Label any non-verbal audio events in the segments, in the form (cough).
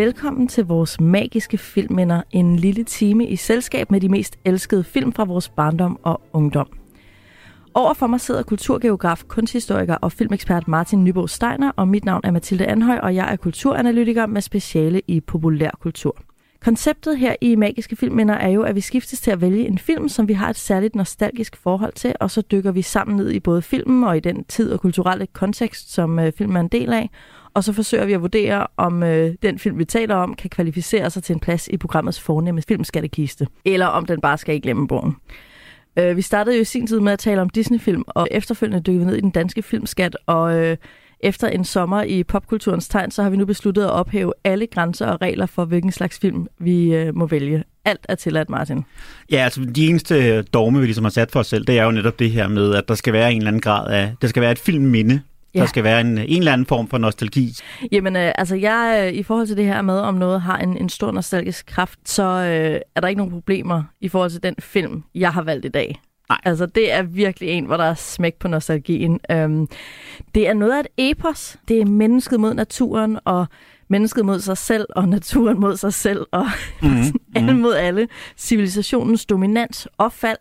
Velkommen til vores magiske filmminder. En lille time i selskab med de mest elskede film fra vores barndom og ungdom. Over for mig sidder kulturgeograf, kunsthistoriker og filmekspert Martin Nybo Steiner, og mit navn er Mathilde Anhøj, og jeg er kulturanalytiker med speciale i populærkultur. Konceptet her i Magiske Filmminder er jo, at vi skiftes til at vælge en film, som vi har et særligt nostalgisk forhold til, og så dykker vi sammen ned i både filmen og i den tid og kulturelle kontekst, som øh, filmen er en del af, og så forsøger vi at vurdere, om øh, den film, vi taler om, kan kvalificere sig til en plads i programmets fornemme filmskattekiste, eller om den bare skal i glemmebogen. Øh, vi startede jo i sin tid med at tale om Disney-film, og efterfølgende dykkede vi ned i den danske filmskat, og øh, efter en sommer i popkulturens tegn, så har vi nu besluttet at ophæve alle grænser og regler for, hvilken slags film vi øh, må vælge. Alt er tilladt, Martin. Ja, altså de eneste dogme, vi ligesom har sat for os selv, det er jo netop det her med, at der skal være en eller anden grad af, der skal være et filmminde, Ja. Der skal være en, en eller anden form for nostalgi. Jamen, øh, altså jeg, øh, i forhold til det her med, om noget har en, en stor nostalgisk kraft, så øh, er der ikke nogen problemer i forhold til den film, jeg har valgt i dag. Nej. Altså, det er virkelig en, hvor der er smæk på nostalgien. Øhm, det er noget af et epos. Det er mennesket mod naturen, og mennesket mod sig selv, og naturen mod sig selv, og (laughs) mm-hmm. alle mod alle. Civilisationens dominans og fald.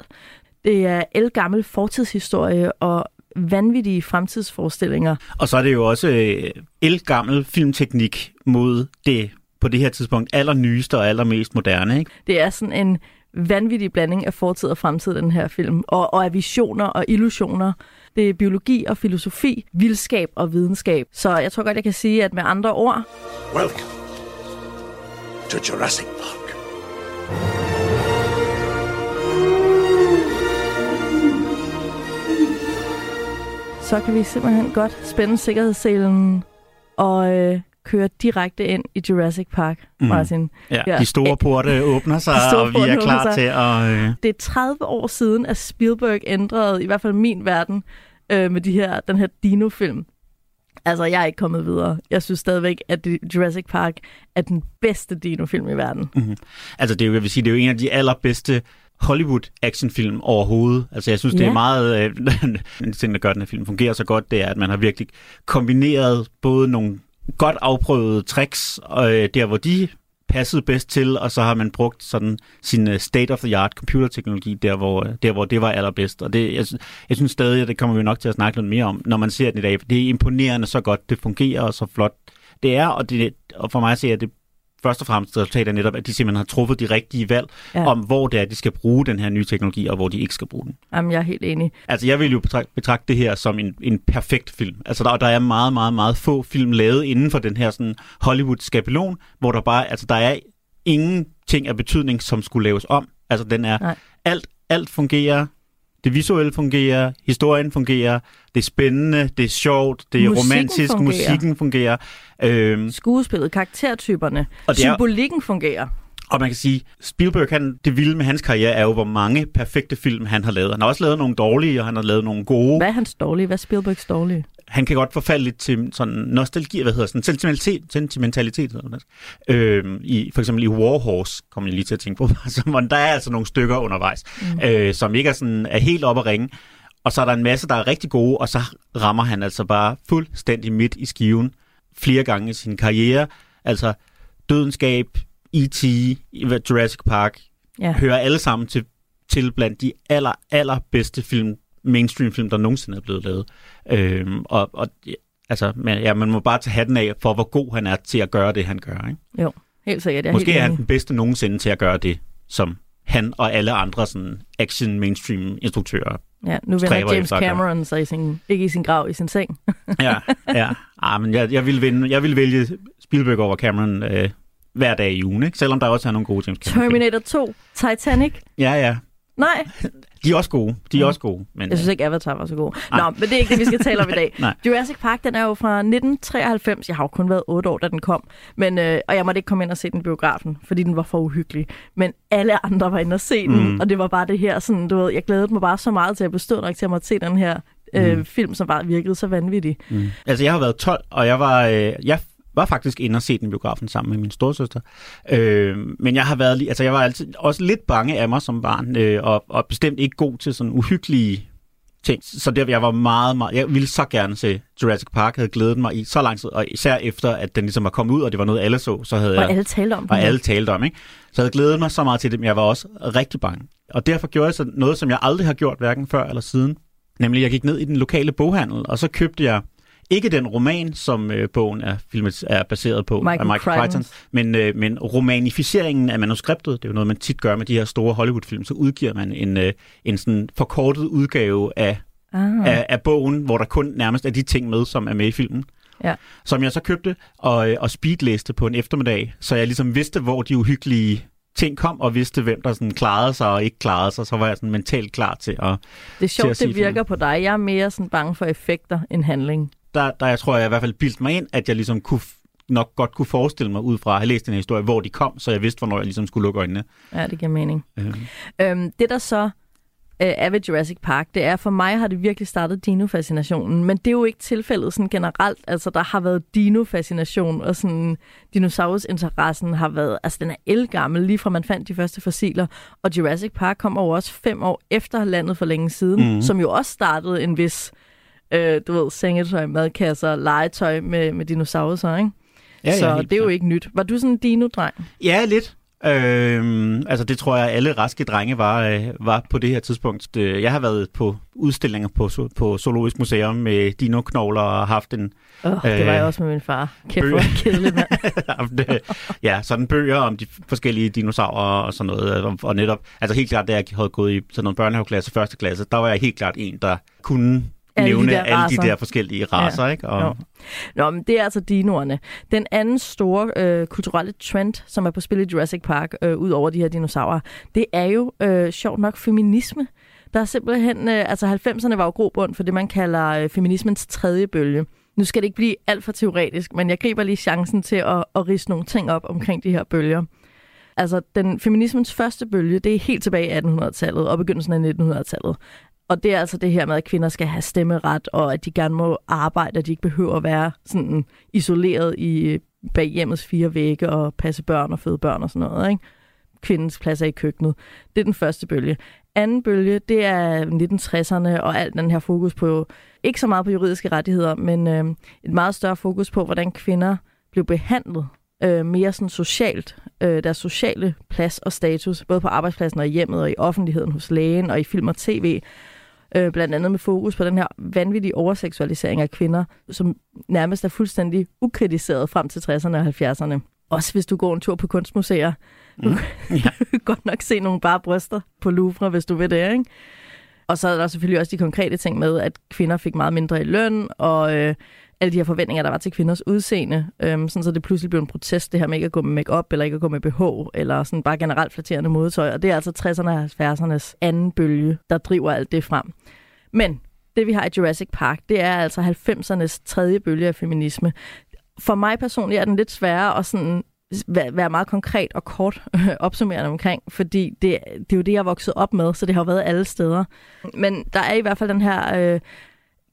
Det er elgammel fortidshistorie, og vanvittige fremtidsforestillinger. Og så er det jo også øh, elgammel filmteknik mod det på det her tidspunkt allernyeste og allermest moderne. Ikke? Det er sådan en vanvittig blanding af fortid og fremtid, den her film, og, og af visioner og illusioner. Det er biologi og filosofi, vildskab og videnskab. Så jeg tror godt, jeg kan sige, at med andre ord... Welcome to Jurassic Park. Så kan vi simpelthen godt spænde sikkerhedsselen og øh, køre direkte ind i Jurassic Park, mm. Martin. Ja, ja, de store (laughs) porte åbner sig, og vi er klar til at... Øh... Det er 30 år siden, at Spielberg ændrede, i hvert fald min verden, øh, med de her, den her dino-film. Altså, jeg er ikke kommet videre. Jeg synes stadigvæk, at Jurassic Park er den bedste dino-film i verden. Mm-hmm. Altså, det er jo, jeg vil sige, det er jo en af de allerbedste Hollywood actionfilm overhovedet. Altså jeg synes, det ja. er meget... Øh, (laughs) en ting, der gør, at den her film fungerer så godt, det er, at man har virkelig kombineret både nogle godt afprøvede tricks, og øh, der hvor de passede bedst til, og så har man brugt sådan sin øh, state-of-the-art computerteknologi der hvor, øh, der, hvor det var allerbedst. Og det, jeg, jeg synes stadig, at det kommer vi nok til at snakke lidt mere om, når man ser den i dag. Det er imponerende så godt, det fungerer og så flot det er, og, det, og for mig ser det først og fremmest resultat er netop, at de simpelthen har truffet de rigtige valg ja. om, hvor det er, de skal bruge den her nye teknologi, og hvor de ikke skal bruge den. Jamen, jeg er helt enig. Altså, jeg vil jo betragte, betragte det her som en, en perfekt film. Altså, der, der er meget, meget, meget få film lavet inden for den her sådan Hollywood-skabelon, hvor der bare, altså, der er ingenting af betydning, som skulle laves om. Altså, den er, Nej. alt, alt fungerer, det visuelle fungerer, historien fungerer, det er spændende, det er sjovt, det er musikken romantisk, fungerer. musikken fungerer. Øhm, Skuespillet, karaktertyperne, og det symbolikken er, fungerer. Og man kan sige, Spielberg, han, det vilde med hans karriere er jo, hvor mange perfekte film han har lavet. Han har også lavet nogle dårlige, og han har lavet nogle gode. Hvad er hans dårlige? Hvad er Spielbergs dårlige? Han kan godt forfalde lidt til sådan nostalgi, hvad hedder sådan, sentimentalitet, sentimentalitet sådan øh, i, for eksempel i Warhorse, kommer jeg lige til at tænke på, (laughs) så, der er altså nogle stykker undervejs, mm. øh, som ikke er, sådan, er helt op at ringe. Og så er der en masse, der er rigtig gode, og så rammer han altså bare fuldstændig midt i skiven flere gange i sin karriere. Altså Dødenskab, E.T., Jurassic Park, ja. hører alle sammen til, til blandt de aller, aller bedste film, mainstream film, der nogensinde er blevet lavet. Øhm, og, og altså, man, ja, man må bare tage hatten af for, hvor god han er til at gøre det, han gør. Ikke? Jo, helt sikkert. Jeg Måske er han den bedste nogensinde til at gøre det, som han og alle andre sådan action mainstream instruktører Ja, nu vender James Cameron sig i sin, ikke i sin grav, i sin seng. ja, ja. (laughs) Ah, men jeg, jeg, vil vinde, jeg vil vælge Spielberg over Cameron øh, hver dag i ugen, ikke? selvom der også er nogle gode James Cameron. Terminator 2, Titanic. Ja, ja. Nej. De er også gode. De er mm. også gode. Men, jeg synes ikke, Avatar var så god. Nej. Nå, men det er ikke det, vi skal tale om i dag. (laughs) Nej. Jurassic Park, den er jo fra 1993. Jeg har jo kun været 8 år, da den kom. Men, øh, og jeg måtte ikke komme ind og se den biografen, fordi den var for uhyggelig. Men alle andre var inde og se den, mm. og det var bare det her, sådan, du ved, jeg glædede mig bare så meget til at bestå nok til at måtte se den her øh, mm. film, som bare virkede så vanvittig. Mm. Altså, jeg har været 12, og jeg var, øh, jeg var faktisk inde og se den biografen sammen med min storsøster. Øh, men jeg har været, altså jeg var altid også lidt bange af mig som barn, øh, og, og bestemt ikke god til sådan uhyggelige ting. Så det, jeg var meget, meget... Jeg ville så gerne se Jurassic Park, havde glædet mig i så lang tid, og især efter, at den ligesom var kommet ud, og det var noget, alle så, så havde Og jeg... alle talte om Og den. alle talte om, ikke? Så jeg havde glædet mig så meget til det, men jeg var også rigtig bange. Og derfor gjorde jeg så noget, som jeg aldrig har gjort, hverken før eller siden. Nemlig, jeg gik ned i den lokale boghandel, og så købte jeg ikke den roman, som øh, bogen er, filmet, er baseret på, Michael af Michael Crichton. Men, øh, men romanificeringen af manuskriptet, det er jo noget, man tit gør med de her store Hollywood-film, så udgiver man en, øh, en sådan forkortet udgave af, Ah. af, af bogen, hvor der kun nærmest er de ting med, som er med i filmen. Ja. Som jeg så købte og, øh, og speedlæste på en eftermiddag, så jeg ligesom vidste, hvor de uhyggelige ting kom, og vidste, hvem der sådan klarede sig og ikke klarede sig, så var jeg sådan mentalt klar til at... Det er sjovt, det virker på dig. Jeg er mere sådan bange for effekter end handling. Der, der jeg tror jeg i hvert fald bildt mig ind, at jeg ligesom kunne nok godt kunne forestille mig ud fra at have læst den her historie, hvor de kom, så jeg vidste, hvornår jeg ligesom skulle lukke øjnene. Ja, det giver mening. Øh. Øhm, det der så øh, er ved Jurassic Park, det er, for mig har det virkelig startet dino-fascinationen, men det er jo ikke tilfældet sådan generelt. Altså, der har været dino-fascination, og sådan dinosaurusinteressen har været, altså den er elgammel, lige fra man fandt de første fossiler, og Jurassic Park kom over også fem år efter landet for længe siden, mm. som jo også startede en vis, øh, du ved, sengetøj, madkasser, legetøj med, med dinosaurer, ikke? Ja, ja, så helt det er jo ikke nyt. Var du sådan en dino-dreng? Ja, lidt. Øhm, altså det tror jeg, alle raske drenge var, øh, var på det her tidspunkt. Jeg har været på udstillinger på, på Zoologisk Museum med dinoknogler og haft en Oh, det var jeg Øh, også med min far. Kæft, bøger. hvor kedelig, mand. (laughs) øh, ja, sådan bøger om de forskellige dinosaurer og sådan noget. Og, og netop, altså helt klart, da jeg havde gået i sådan noget børnehaveklasse, første klasse, der var jeg helt klart en, der kunne Alle de der alle racer. de der forskellige racer, ikke? Og, Jo. Nå, men det er altså dinoerne. Den anden store øh, kulturelle trend, som er på spil i Jurassic Park, øh, ud over de her dinosaurer, det er jo øh, sjovt nok feminisme. Der er simpelthen, øh, altså 90'erne var jo grobund for det, man kalder øh, feminismens tredje bølge. Nu skal det ikke blive alt for teoretisk, men jeg griber lige chancen til at, at rise nogle ting op omkring de her bølger. Altså, den feminismens første bølge, det er helt tilbage i 1800-tallet og begyndelsen af 1900-tallet. Og det er altså det her med, at kvinder skal have stemmeret, og at de gerne må arbejde, og de ikke behøver at være sådan isoleret i øh, bag hjemmets fire vægge og passe børn og føde børn og sådan noget. Ikke? Kvindens plads er i køkkenet. Det er den første bølge. Anden bølge, det er 1960'erne og alt den her fokus på, ikke så meget på juridiske rettigheder, men øh, et meget større fokus på, hvordan kvinder blev behandlet øh, mere sådan socialt, øh, deres sociale plads og status, både på arbejdspladsen og i hjemmet og i offentligheden hos lægen og i film og tv, øh, blandt andet med fokus på den her vanvittige overseksualisering af kvinder, som nærmest er fuldstændig ukritiseret frem til 60'erne og 70'erne. Også hvis du går en tur på kunstmuseer. Mm. (laughs) Du kan godt nok se nogle bare bryster på Louvre, hvis du vil det, ikke? Og så er der selvfølgelig også de konkrete ting med, at kvinder fik meget mindre i løn, og øh, alle de her forventninger, der var til kvinders udseende. Øhm, sådan så det pludselig blev en protest, det her med ikke at gå med makeup eller ikke at gå med BH, eller sådan bare generelt flatterende modetøj. Og det er altså 60'erne og 70'ernes anden bølge, der driver alt det frem. Men det, vi har i Jurassic Park, det er altså 90'ernes tredje bølge af feminisme. For mig personligt er den lidt sværere at sådan være meget konkret og kort (laughs) opsummerende omkring, fordi det, det er jo det, jeg er vokset op med, så det har jo været alle steder. Men der er i hvert fald den her øh,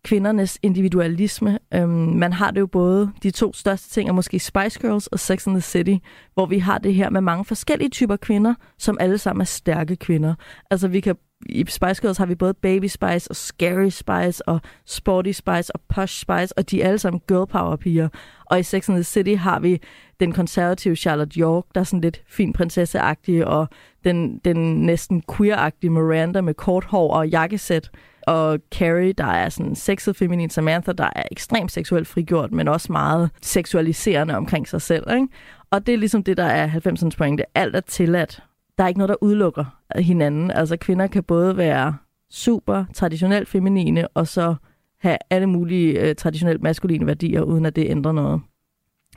kvindernes individualisme. Øhm, man har det jo både, de to største ting er måske Spice Girls og Sex and the City, hvor vi har det her med mange forskellige typer kvinder, som alle sammen er stærke kvinder. Altså vi kan i Spice Girls har vi både Baby Spice og Scary Spice og Sporty Spice og Posh Spice, og de er alle sammen girl power piger. Og i Sex and the City har vi den konservative Charlotte York, der er sådan lidt fin prinsesseagtig, og den, den næsten queer-agtige Miranda med kort hår og jakkesæt. Og Carrie, der er sådan sexet feminin Samantha, der er ekstremt seksuelt frigjort, men også meget seksualiserende omkring sig selv. Ikke? Og det er ligesom det, der er 90'ernes pointe. Alt er tilladt. Der er ikke noget, der udelukker hinanden. Altså kvinder kan både være super traditionelt feminine, og så have alle mulige øh, traditionelt maskuline værdier, uden at det ændrer noget.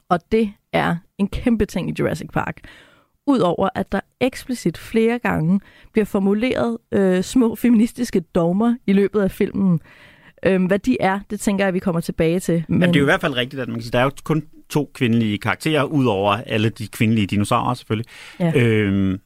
Og det er en kæmpe ting i Jurassic Park. Udover at der eksplicit flere gange bliver formuleret øh, små feministiske dogmer i løbet af filmen. Øhm, hvad de er, det tænker jeg, vi kommer tilbage til. Men, Men det er jo i hvert fald rigtigt, at man kan sige, der er jo kun to kvindelige karakterer, udover alle de kvindelige dinosaurer selvfølgelig. Ja. Øhm,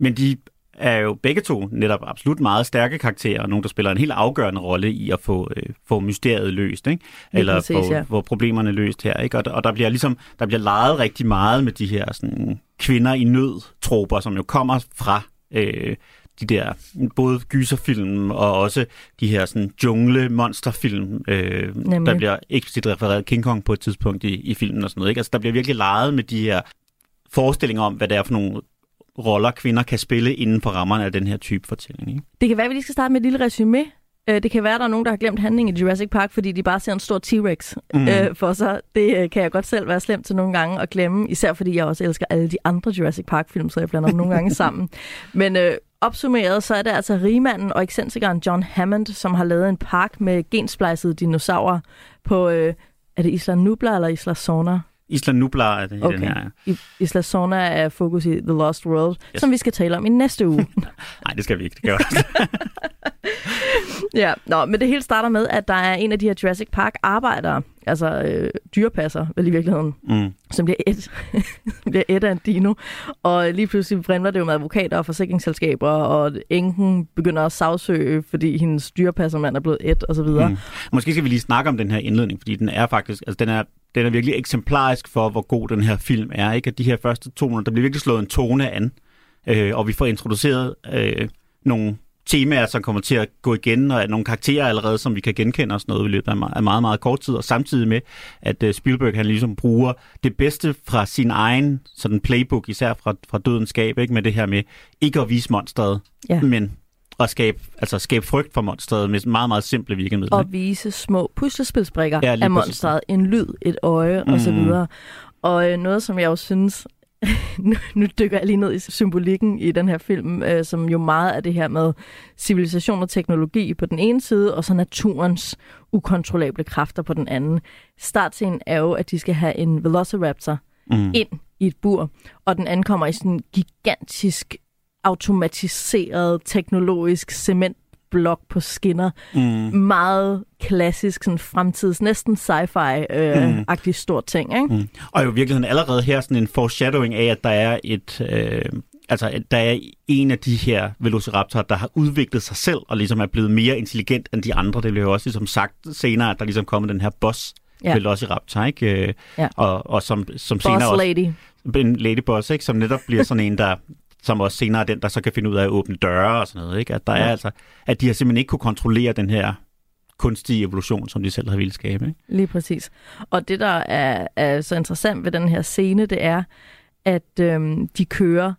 men de er jo begge to netop absolut meget stærke karakterer, og nogen, der spiller en helt afgørende rolle i at få, øh, få mysteriet løst, ikke? Eller præcis, få, ja. få problemerne løst her. Ikke? Og, der- og der bliver ligesom der bliver leget rigtig meget med de her sådan, kvinder i nød troper, som jo kommer fra øh, de der både gyserfilm og også de her sådan jungle-monsterfilm. Øh, der bliver eksplicit refereret King Kong på et tidspunkt i, i filmen og sådan noget. Ikke? Altså, der bliver virkelig leget med de her forestillinger om, hvad det er for nogle roller, kvinder kan spille inden for rammerne af den her type fortælling. Ikke? Det kan være, at vi lige skal starte med et lille resume. Øh, det kan være, at der er nogen, der har glemt handlingen i Jurassic Park, fordi de bare ser en stor T-Rex mm. øh, for sig. Det øh, kan jeg godt selv være slemt til nogle gange at glemme, især fordi jeg også elsker alle de andre Jurassic Park-film, så jeg blander dem nogle gange (laughs) sammen. Men øh, opsummeret, så er det altså rigmanden og eksentrikeren John Hammond, som har lavet en park med gensplejsede dinosaurer på, øh, er det Isla Nubla eller Isla Sona? Isla Nublar er det okay. i den her. I, Isla Sona er fokus i The Lost World, yes. som vi skal tale om i næste uge. (laughs) Nej, det skal vi ikke. Det gør (laughs) ja, Nå, men det hele starter med, at der er en af de her Jurassic Park-arbejdere, altså øh, dyrepasser vel i virkeligheden, mm. som bliver et, (laughs) bliver et af en dino. Og lige pludselig brænder det jo med advokater og forsikringsselskaber, og enken begynder at sagsøge, fordi hendes dyrepassermand er blevet et, og så videre. Mm. Måske skal vi lige snakke om den her indledning, fordi den er faktisk, altså den er den er virkelig eksemplarisk for, hvor god den her film er. Ikke? At de her første to minutter, der bliver virkelig slået en tone an, øh, og vi får introduceret øh, nogle temaer, som kommer til at gå igen, og nogle karakterer allerede, som vi kan genkende os noget i løbet af meget, meget, meget kort tid, og samtidig med, at uh, Spielberg han ligesom bruger det bedste fra sin egen sådan playbook, især fra, fra Dødens Skab, ikke? med det her med ikke at vise monstret, ja. men at skabe, altså skabe frygt for monstret med meget, meget simple virkemidler. Og vise små puslespilsbrikker ja, af monstret. En lyd, et øje mm. osv. Og, og øh, noget, som jeg jo synes, (laughs) nu, nu dykker jeg lige ned i symbolikken i den her film, øh, som jo meget er det her med civilisation og teknologi på den ene side, og så naturens ukontrollable kræfter på den anden. Startscenen er jo, at de skal have en velociraptor mm. ind i et bur, og den ankommer i sådan en gigantisk automatiseret teknologisk cementblok på skinner. Mm. Meget klassisk, sådan fremtids, næsten sci-fi-agtig øh, mm. stor ting. Ikke? Mm. Og jo i virkeligheden allerede her sådan en foreshadowing af, at der er et... Øh, altså, der er en af de her velociraptorer, der har udviklet sig selv og ligesom er blevet mere intelligent end de andre. Det blev jo også ligesom sagt senere, at der ligesom kommer den her boss ja. Velociraptor, ikke? Øh, ja. Og, og som, som boss senere også... lady. En ladyboss, ikke? Som netop bliver sådan en, der, som også senere er den, der så kan finde ud af at åbne døre og sådan noget. Ikke? At, der ja. er altså, at de har simpelthen ikke kunne kontrollere den her kunstige evolution, som de selv har ville skabe. Ikke? Lige præcis. Og det, der er, er så interessant ved den her scene, det er, at øhm, de kører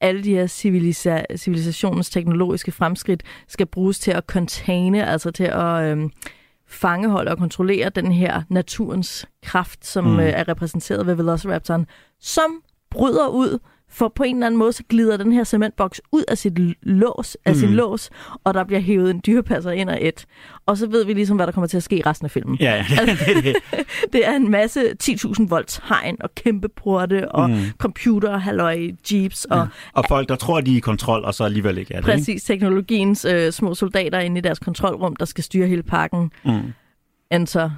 alle de her civilisa- civilisationens teknologiske fremskridt skal bruges til at containe, altså til at øhm, fangeholde og kontrollere den her naturens kraft, som mm. øh, er repræsenteret ved Velociraptoren, som bryder ud for på en eller anden måde, så glider den her cementboks ud af sit lås, af mm. sin lås, og der bliver hævet en dyrepasser ind og et. Og så ved vi ligesom, hvad der kommer til at ske i resten af filmen. Ja, ja. Altså, det, (laughs) det er en masse 10.000 volts hegn og kæmpe porte og mm. computer, halløj, jeeps. Og, ja. og folk, der tror, de er i kontrol, og så alligevel ikke er det. Præcis, ikke? teknologiens øh, små soldater inde i deres kontrolrum, der skal styre hele pakken. Mm. Enter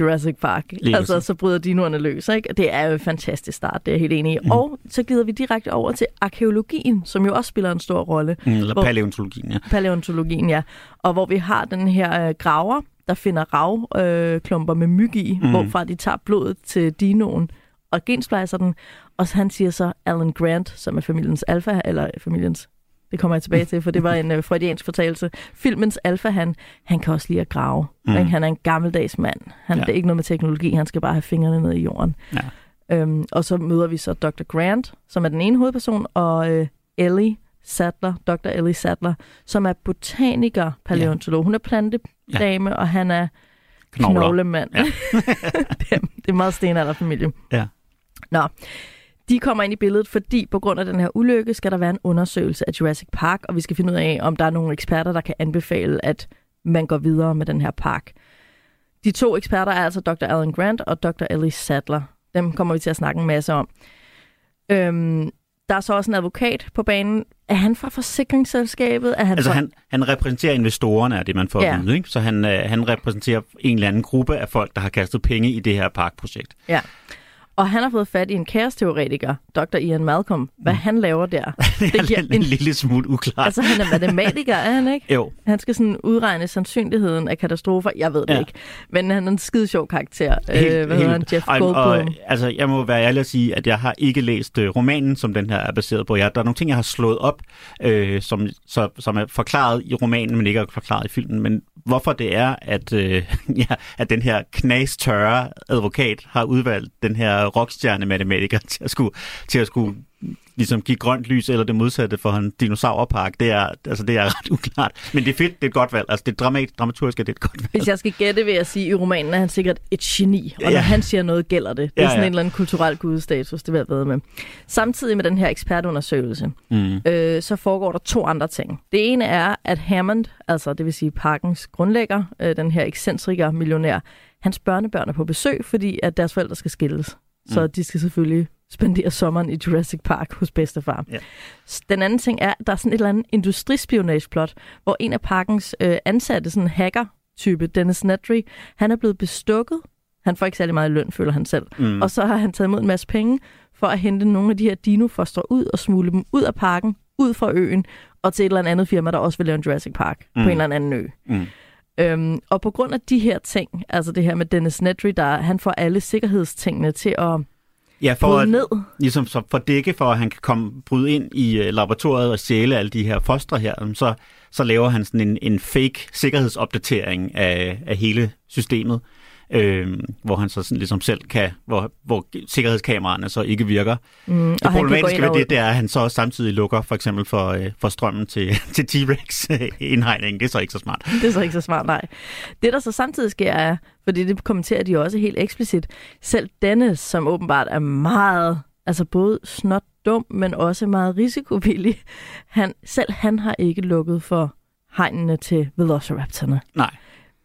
Jurassic Park. Lige altså, så bryder dinoerne løs. Ikke? Det er jo en fantastisk start, det er jeg helt enig i. Mm. Og så glider vi direkte over til arkeologien, som jo også spiller en stor rolle. Mm, eller hvor, paleontologien, ja. Paleontologien, ja. Og hvor vi har den her øh, graver, der finder ravklumper øh, med myg i, mm. hvorfra de tager blodet til dinoen og gensplejser den. Og han siger så Alan Grant, som er familiens alfa, eller familiens det kommer jeg tilbage til, for det var en uh, freudiansk fortalelse. Filmens alfa, han, han kan også lide at grave. Mm. Han er en gammeldags mand. Han, ja. Det er ikke noget med teknologi, han skal bare have fingrene ned i jorden. Ja. Øhm, og så møder vi så Dr. Grant, som er den ene hovedperson, og øh, Ellie Sadler, Dr. Ellie Sadler, som er botaniker, paleontolog. Ja. Hun er plantedame, ja. og han er Knogler. knoglemand. Ja. (laughs) det, er, det er meget stenalderfamilie. Ja. Nå, de kommer ind i billedet, fordi på grund af den her ulykke skal der være en undersøgelse af Jurassic Park, og vi skal finde ud af, om der er nogle eksperter, der kan anbefale, at man går videre med den her park. De to eksperter er altså Dr. Alan Grant og Dr. Ellie Sadler. Dem kommer vi til at snakke en masse om. Øhm, der er så også en advokat på banen. Er han fra forsikringsselskabet? Er han altså fra... han, han repræsenterer investorerne, er det man får ja. at vide. Ikke? Så han, øh, han repræsenterer en eller anden gruppe af folk, der har kastet penge i det her parkprojekt. Ja. Og han har fået fat i en kaosteoretiker, Dr. Ian Malcolm. Hvad mm. han laver der, (laughs) det giver en, en lille smule uklart. Altså, han er matematiker, er han ikke? (laughs) Jo. Han skal sådan udregne sandsynligheden af katastrofer. Jeg ved det ja. ikke. Men han er en skide sjov karakter. Helt, øh, hvad hedder han? Jeff Goldblum. Og, og, altså, jeg må være ærlig at sige, at jeg har ikke læst uh, romanen, som den her er baseret på. Jeg, der er nogle ting, jeg har slået op, øh, som, så, som er forklaret i romanen, men ikke er forklaret i filmen. Men hvorfor det er, at, øh, (laughs) ja, at den her knastørre advokat har udvalgt den her rockstjerne matematiker (laughs) til at skulle, til at skulle ligesom give grønt lys eller det modsatte for en dinosaurpark, det er, altså, det er ret uklart. Men det er fedt, det er et godt valg. Altså, det er dramat, dramaturgisk, det er et godt valg. Hvis jeg skal gætte, vil jeg sige, at i romanen er han sikkert et geni, og ja. når han siger noget, gælder det. Det er ja, sådan ja. en eller anden kulturel gudstatus, det vil jeg ved med. Samtidig med den her ekspertundersøgelse, mm. øh, så foregår der to andre ting. Det ene er, at Hammond, altså det vil sige parkens grundlægger, øh, den her ekscentriker millionær, hans børnebørn er på besøg, fordi at deres forældre skal skilles. Så mm. de skal selvfølgelig spendere sommeren i Jurassic Park hos bedstefar. Ja. Den anden ting er, at der er sådan et eller andet industrispionageplot, hvor en af parkens øh, ansatte, sådan en hacker-type, Dennis Nedry, han er blevet bestukket. Han får ikke særlig meget løn, føler han selv. Mm. Og så har han taget imod en masse penge for at hente nogle af de her dinofoster ud og smule dem ud af parken, ud fra øen, og til et eller andet firma, der også vil lave en Jurassic Park mm. på en eller anden ø. Mm. Øhm, og på grund af de her ting, altså det her med Dennis Nedry, der han får alle sikkerhedstingene til at Ja, for at, ned. Ligesom så for dække for, at han kan komme bryde ind i uh, laboratoriet og stjæle alle de her fostre her, så, så laver han sådan en, en fake sikkerhedsopdatering af, af hele systemet øh, hvor han så sådan ligesom selv kan, hvor, hvor sikkerhedskameraerne så ikke virker. Mm, det problematiske ved det, det er, at han så samtidig lukker for eksempel for, øh, for strømmen til, (laughs) til T-Rex indhegningen. Det er så ikke så smart. Det er så ikke så smart, nej. Det, der så samtidig sker, er, fordi det kommenterer de også helt eksplicit, selv Dennis, som åbenbart er meget, altså både snot dum, men også meget risikovillig, han, selv han har ikke lukket for hegnene til Velociraptorne. Nej.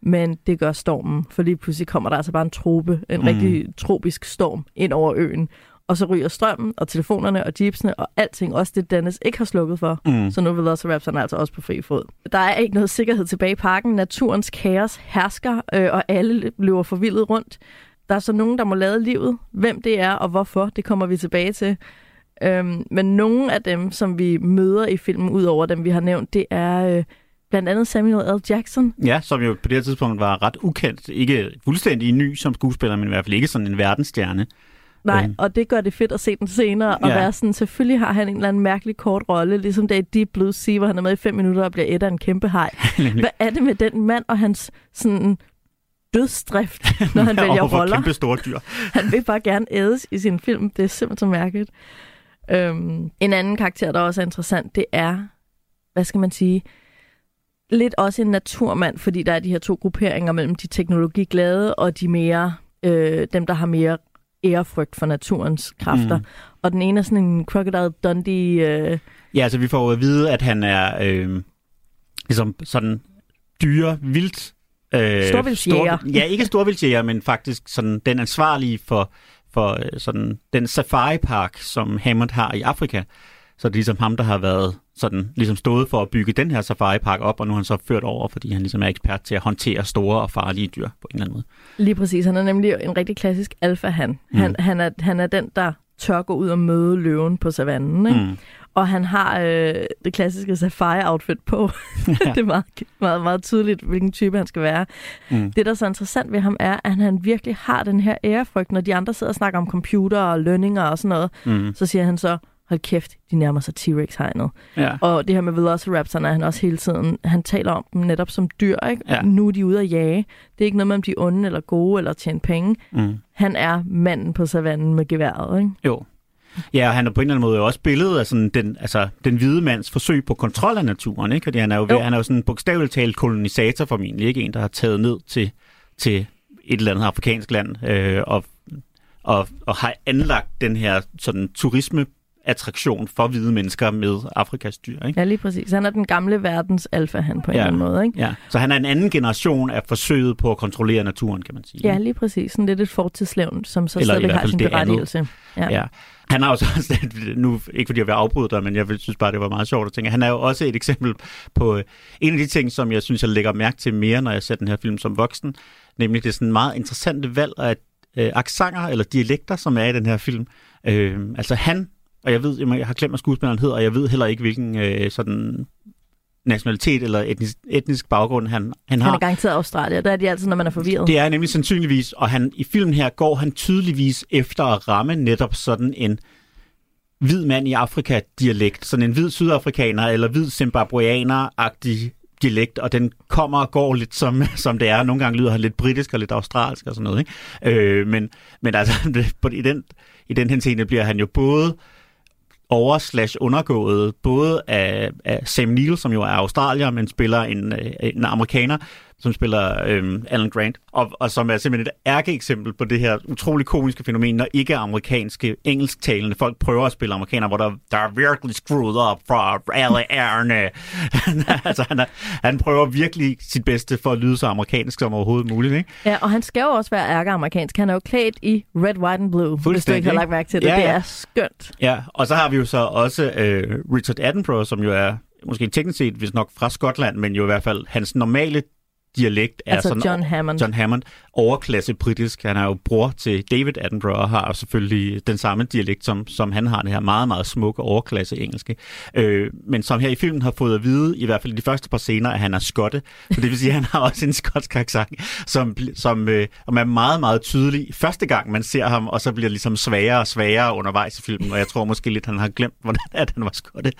Men det gør stormen, for lige pludselig kommer der altså bare en trope, en mm. rigtig tropisk storm ind over øen. Og så ryger strømmen, og telefonerne, og jeepsene, og alting, også det Dennis ikke har slukket for. Mm. Så nu vil Velociraptoren altså også på fri fod. Der er ikke noget sikkerhed tilbage i parken. Naturens kaos hersker, øh, og alle løber forvildet rundt. Der er så nogen, der må lade livet. Hvem det er, og hvorfor, det kommer vi tilbage til. Øhm, men nogle af dem, som vi møder i filmen, ud over dem, vi har nævnt, det er øh, blandt andet Samuel L. Jackson. Ja, som jo på det her tidspunkt var ret ukendt. Ikke fuldstændig ny som skuespiller, men i hvert fald ikke sådan en verdensstjerne. Nej, øhm. og det gør det fedt at se den senere, og ja. være sådan, selvfølgelig har han en eller anden mærkelig kort rolle, ligesom det i Deep Blue Sea, hvor han er med i fem minutter og bliver et af en kæmpe hej. (laughs) Hvad er det med den mand og hans sådan dødsdrift, når han (laughs) vælger roller? kæmpe store dyr. (laughs) han vil bare gerne ædes i sin film. Det er simpelthen så mærkeligt. Øhm, en anden karakter, der også er interessant, det er, hvad skal man sige, lidt også en naturmand, fordi der er de her to grupperinger mellem de teknologiglade og de mere, øh, dem, der har mere ærefrygt for naturens kræfter. Mm. Og den ene er sådan en Crocodile Dundee... Øh... Ja, altså vi får at vide, at han er øh, ligesom sådan dyre, vildt... Øh, Storvildsjæger. Stor, ja, ikke storvildsjæger, men faktisk sådan den ansvarlige for, for øh, sådan den safari-park, som Hammond har i Afrika. Så det er ligesom ham, der har været sådan, ligesom stået for at bygge den her safari-park op, og nu er han så ført over, fordi han ligesom er ekspert til at håndtere store og farlige dyr på en eller anden måde. Lige præcis. Han er nemlig en rigtig klassisk alfa-han. Mm. Han, han, er, han er den, der tør gå ud og møde løven på savannen. Ikke? Mm. Og han har øh, det klassiske safari-outfit på. Ja. (laughs) det er meget, meget, meget tydeligt, hvilken type han skal være. Mm. Det, der er så interessant ved ham, er, at han virkelig har den her ærefrygt. Når de andre sidder og snakker om computer og lønninger og sådan noget, mm. så siger han så, hold kæft, de nærmer sig T-Rex-hegnet. Ja. Og det her med Velociraptorerne er han også hele tiden, han taler om dem netop som dyr, ikke? Ja. Nu er de ude at jage. Det er ikke noget med, om de er onde eller gode eller tjene penge. Mm. Han er manden på savannen med geværet, ikke? Jo. Ja, og han er på en eller anden måde også billedet af sådan den, altså, den hvide mands forsøg på kontrol af naturen, ikke? Fordi han er jo, jo. han er jo sådan bogstaveligt talt kolonisator formentlig, ikke? En, der har taget ned til, til et eller andet afrikansk land øh, og, og, og har anlagt den her sådan turisme attraktion for hvide mennesker med Afrikas dyr. Ikke? Ja, lige præcis. Han er den gamle verdens alfa, han på en ja. eller anden måde. Ikke? Ja. Så han er en anden generation af forsøget på at kontrollere naturen, kan man sige. Ja, lige præcis. Sådan lidt et fortidslevn, som så eller stadig har sin berettigelse. Ja. ja. Han har (laughs) også, nu ikke fordi jeg vil afbryde dig, men jeg synes bare, det var meget sjovt at tænke. Han er jo også et eksempel på øh, en af de ting, som jeg synes, jeg lægger mærke til mere, når jeg ser den her film som voksen, nemlig det sådan meget interessante valg af øh, aksanger eller dialekter, som er i den her film. Øh, altså han, og jeg ved, jeg har glemt, hvad skuespilleren hedder, og jeg ved heller ikke, hvilken øh, sådan nationalitet eller etnisk, etnisk baggrund han, han har. Han er garanteret Australier. Der er de altid, når man er forvirret. Det er nemlig sandsynligvis, og han, i filmen her går han tydeligvis efter at ramme netop sådan en hvid mand i Afrika-dialekt, sådan en hvid sydafrikaner eller hvid zimbabweaner-agtig dialekt, og den kommer og går lidt som, (laughs) som det er. Nogle gange lyder han lidt britisk og lidt australsk og sådan noget. Ikke? Øh, men, men altså, (laughs) i den, i den henseende bliver han jo både over slash undergået både af, af Sam Neill, som jo er australier, men spiller en, øh, en amerikaner, som spiller øhm, Alan Grant, og, og som er simpelthen et ærkeeksempel på det her utrolig komiske fænomen, når ikke-amerikanske, engelsktalende folk prøver at spille amerikaner, hvor der, der er virkelig screwed up fra alle ærne. (laughs) altså, han, er, han prøver virkelig sit bedste for at lyde så amerikansk som overhovedet muligt. Ikke? Ja, og han skal jo også være ærke-amerikansk. Han er jo klædt i red, white and blue, hvis du ikke har lagt mærke til det. Ja, ja. Det er skønt. Ja, og så har vi jo så også øh, Richard Attenborough, som jo er måske teknisk set, hvis nok fra Skotland, men jo i hvert fald hans normale dialekt er altså sådan... John Hammond. John Hammond. Overklasse britisk. Han er jo bror til David Attenborough og har selvfølgelig den samme dialekt, som, som han har, det her meget, meget smukke overklasse engelske. Øh, men som her i filmen har fået at vide, i hvert fald i de første par scener, at han er skotte. Så det vil sige, at han har også en skotsk accent, som, som øh, er meget, meget tydelig første gang, man ser ham, og så bliver det ligesom sværere og sværere undervejs i filmen, og jeg tror måske lidt, han har glemt, hvordan at han var skotte.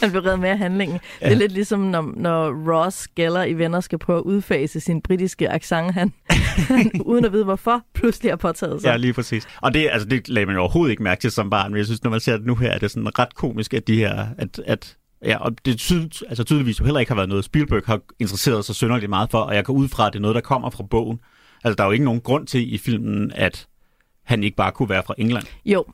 Han bliver reddet med af handlingen. Ja. Det er lidt ligesom, når, når Ross Geller i Venner skal prøve at udfase sin britiske accent, han, (laughs) uden at vide hvorfor, pludselig har påtaget sig. Ja, lige præcis. Og det, altså, det lagde man jo overhovedet ikke mærke til som barn, men jeg synes, når man ser det nu her, er det sådan ret komisk, at de her, at, at Ja, og det tyd, altså tydeligvis jo heller ikke har været noget, Spielberg har interesseret sig synderligt meget for, og jeg går ud fra, at det er noget, der kommer fra bogen. Altså, der er jo ikke nogen grund til i filmen, at han ikke bare kunne være fra England. Jo,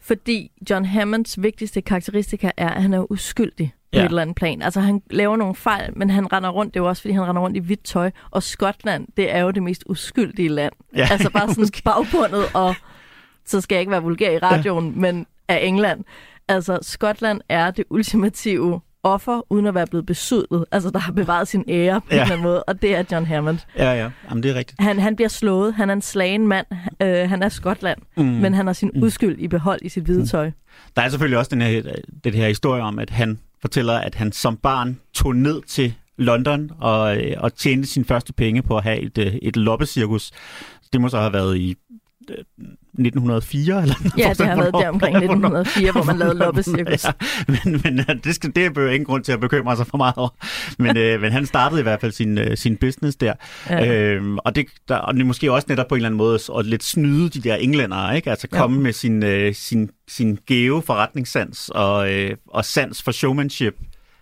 fordi John Hammonds vigtigste karakteristika er, at han er uskyldig på ja. et eller andet plan. Altså han laver nogle fejl, men han render rundt, det er jo også fordi, han render rundt i hvidt tøj. Og Skotland, det er jo det mest uskyldige land. Ja. (laughs) Altså bare sådan (laughs) bagbundet, og så skal jeg ikke være vulgær i radioen, ja. men af England. Altså Skotland er det ultimative offer, uden at være blevet besudlet. Altså, der har bevaret sin ære på ja. en eller anden måde, og det er John Hammond. Ja, ja. Jamen, det er rigtigt. Han, han bliver slået. Han er en slagen mand. Øh, han er Skotland, mm. men han har sin mm. uskyld i behold i sit hvide mm. tøj. Der er selvfølgelig også den her, den her historie om, at han fortæller, at han som barn tog ned til London og, øh, og tjente sine første penge på at have et, øh, et loppecirkus. Det må så have været i øh, 1904? Eller ja, det har været der omkring 1904, hvor man lavede loppecirkus. ja, men, men øh, det, skal, det er ingen grund til at bekymre sig for meget over. Men, øh, men han startede i hvert fald sin, øh, sin business der. Ja. Øhm, og, det, der, og det måske også netop på en eller anden måde at lidt snyde de der englændere, ikke? Altså komme ja. med sin, øh, sin, sin gave forretningssans og, øh, og sans for showmanship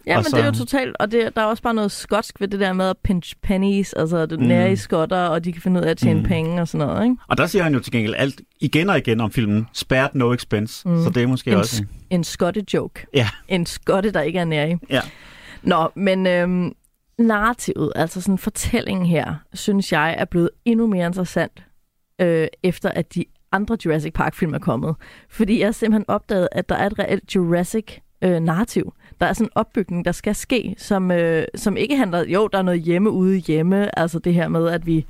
Ja, men så... det er jo totalt, og det, der er også bare noget skotsk ved det der med at pinch pennies, altså det mm. nære i skotter, og de kan finde ud af at tjene mm. penge og sådan noget, ikke? Og der siger han jo til gengæld alt igen og igen om filmen, spared no expense, mm. så det er måske en, også... En, skotte joke. Ja. En skotte, der ikke er nær i. Ja. Nå, men øhm, narrativet, altså sådan fortællingen her, synes jeg er blevet endnu mere interessant, øh, efter at de andre Jurassic Park-film er kommet. Fordi jeg simpelthen opdaget, at der er et reelt Jurassic øh, narrativ. Der er sådan en opbygning, der skal ske, som, øh, som ikke handler... Jo, der er noget hjemme ude hjemme, altså det her med, at vi,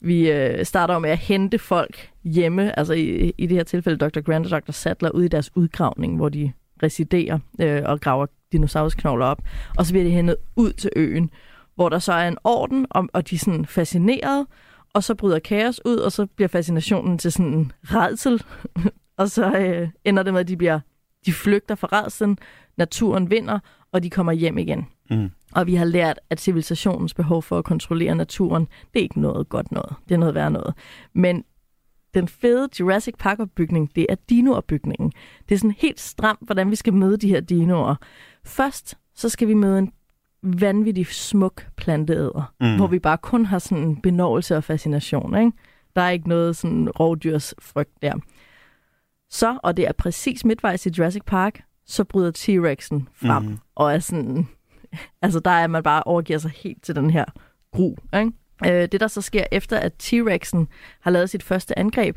vi øh, starter med at hente folk hjemme, altså i, i det her tilfælde Dr. Grant og Dr. Sattler, ude i deres udgravning, hvor de residerer øh, og graver dinosaurusknogler op. Og så bliver de hentet ud til øen, hvor der så er en orden, og, og de er sådan fascineret, og så bryder kaos ud, og så bliver fascinationen til sådan en redsel, (laughs) og så øh, ender det med, at de bliver de flygter fra redselen, naturen vinder, og de kommer hjem igen. Mm. Og vi har lært, at civilisationens behov for at kontrollere naturen, det er ikke noget godt noget. Det er noget værd noget. Men den fede Jurassic Park-opbygning, det er dinoopbygningen. Det er sådan helt stramt, hvordan vi skal møde de her dinoer. Først, så skal vi møde en vanvittig smuk planteæder, mm. hvor vi bare kun har sådan en benovelse og fascination. Ikke? Der er ikke noget sådan rovdyrs frygt der. Så, og det er præcis midtvejs i Jurassic Park, så bryder T-Rexen frem, mm. og er sådan, (laughs) altså der er man bare overgiver sig helt til den her gru. Ikke? Øh, det, der så sker efter, at T-Rexen har lavet sit første angreb,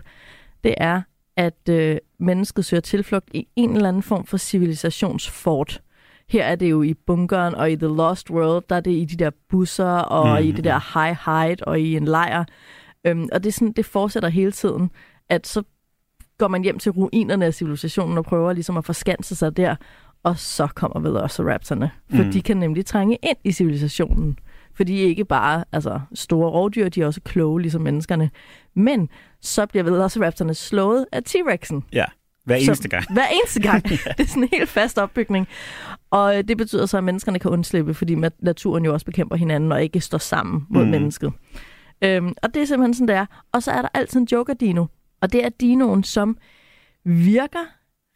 det er, at øh, mennesket søger tilflugt i en eller anden form for civilisationsfort. Her er det jo i bunkeren, og i The Lost World, der er det i de der busser, og mm. i det der high hide, og i en lejr. Øhm, og det, er sådan, det fortsætter hele tiden, at så går man hjem til ruinerne af civilisationen og prøver ligesom at forskanse sig der, og så kommer Velociraptorerne. For Mm. de kan nemlig trænge ind i civilisationen. For de er ikke bare altså, store rovdyr, de er også kloge, ligesom menneskerne. Men så bliver Velociraptorerne slået af T-Rexen. Ja, hver eneste gang. Hver eneste gang. (laughs) Det er sådan en helt fast opbygning. Og øh, det betyder så, at menneskerne kan undslippe, fordi naturen jo også bekæmper hinanden og ikke står sammen mod mm. mennesket. Øhm, og det er simpelthen sådan, det er. Og så er der altid en joker-dino. Og det er dinoen, som virker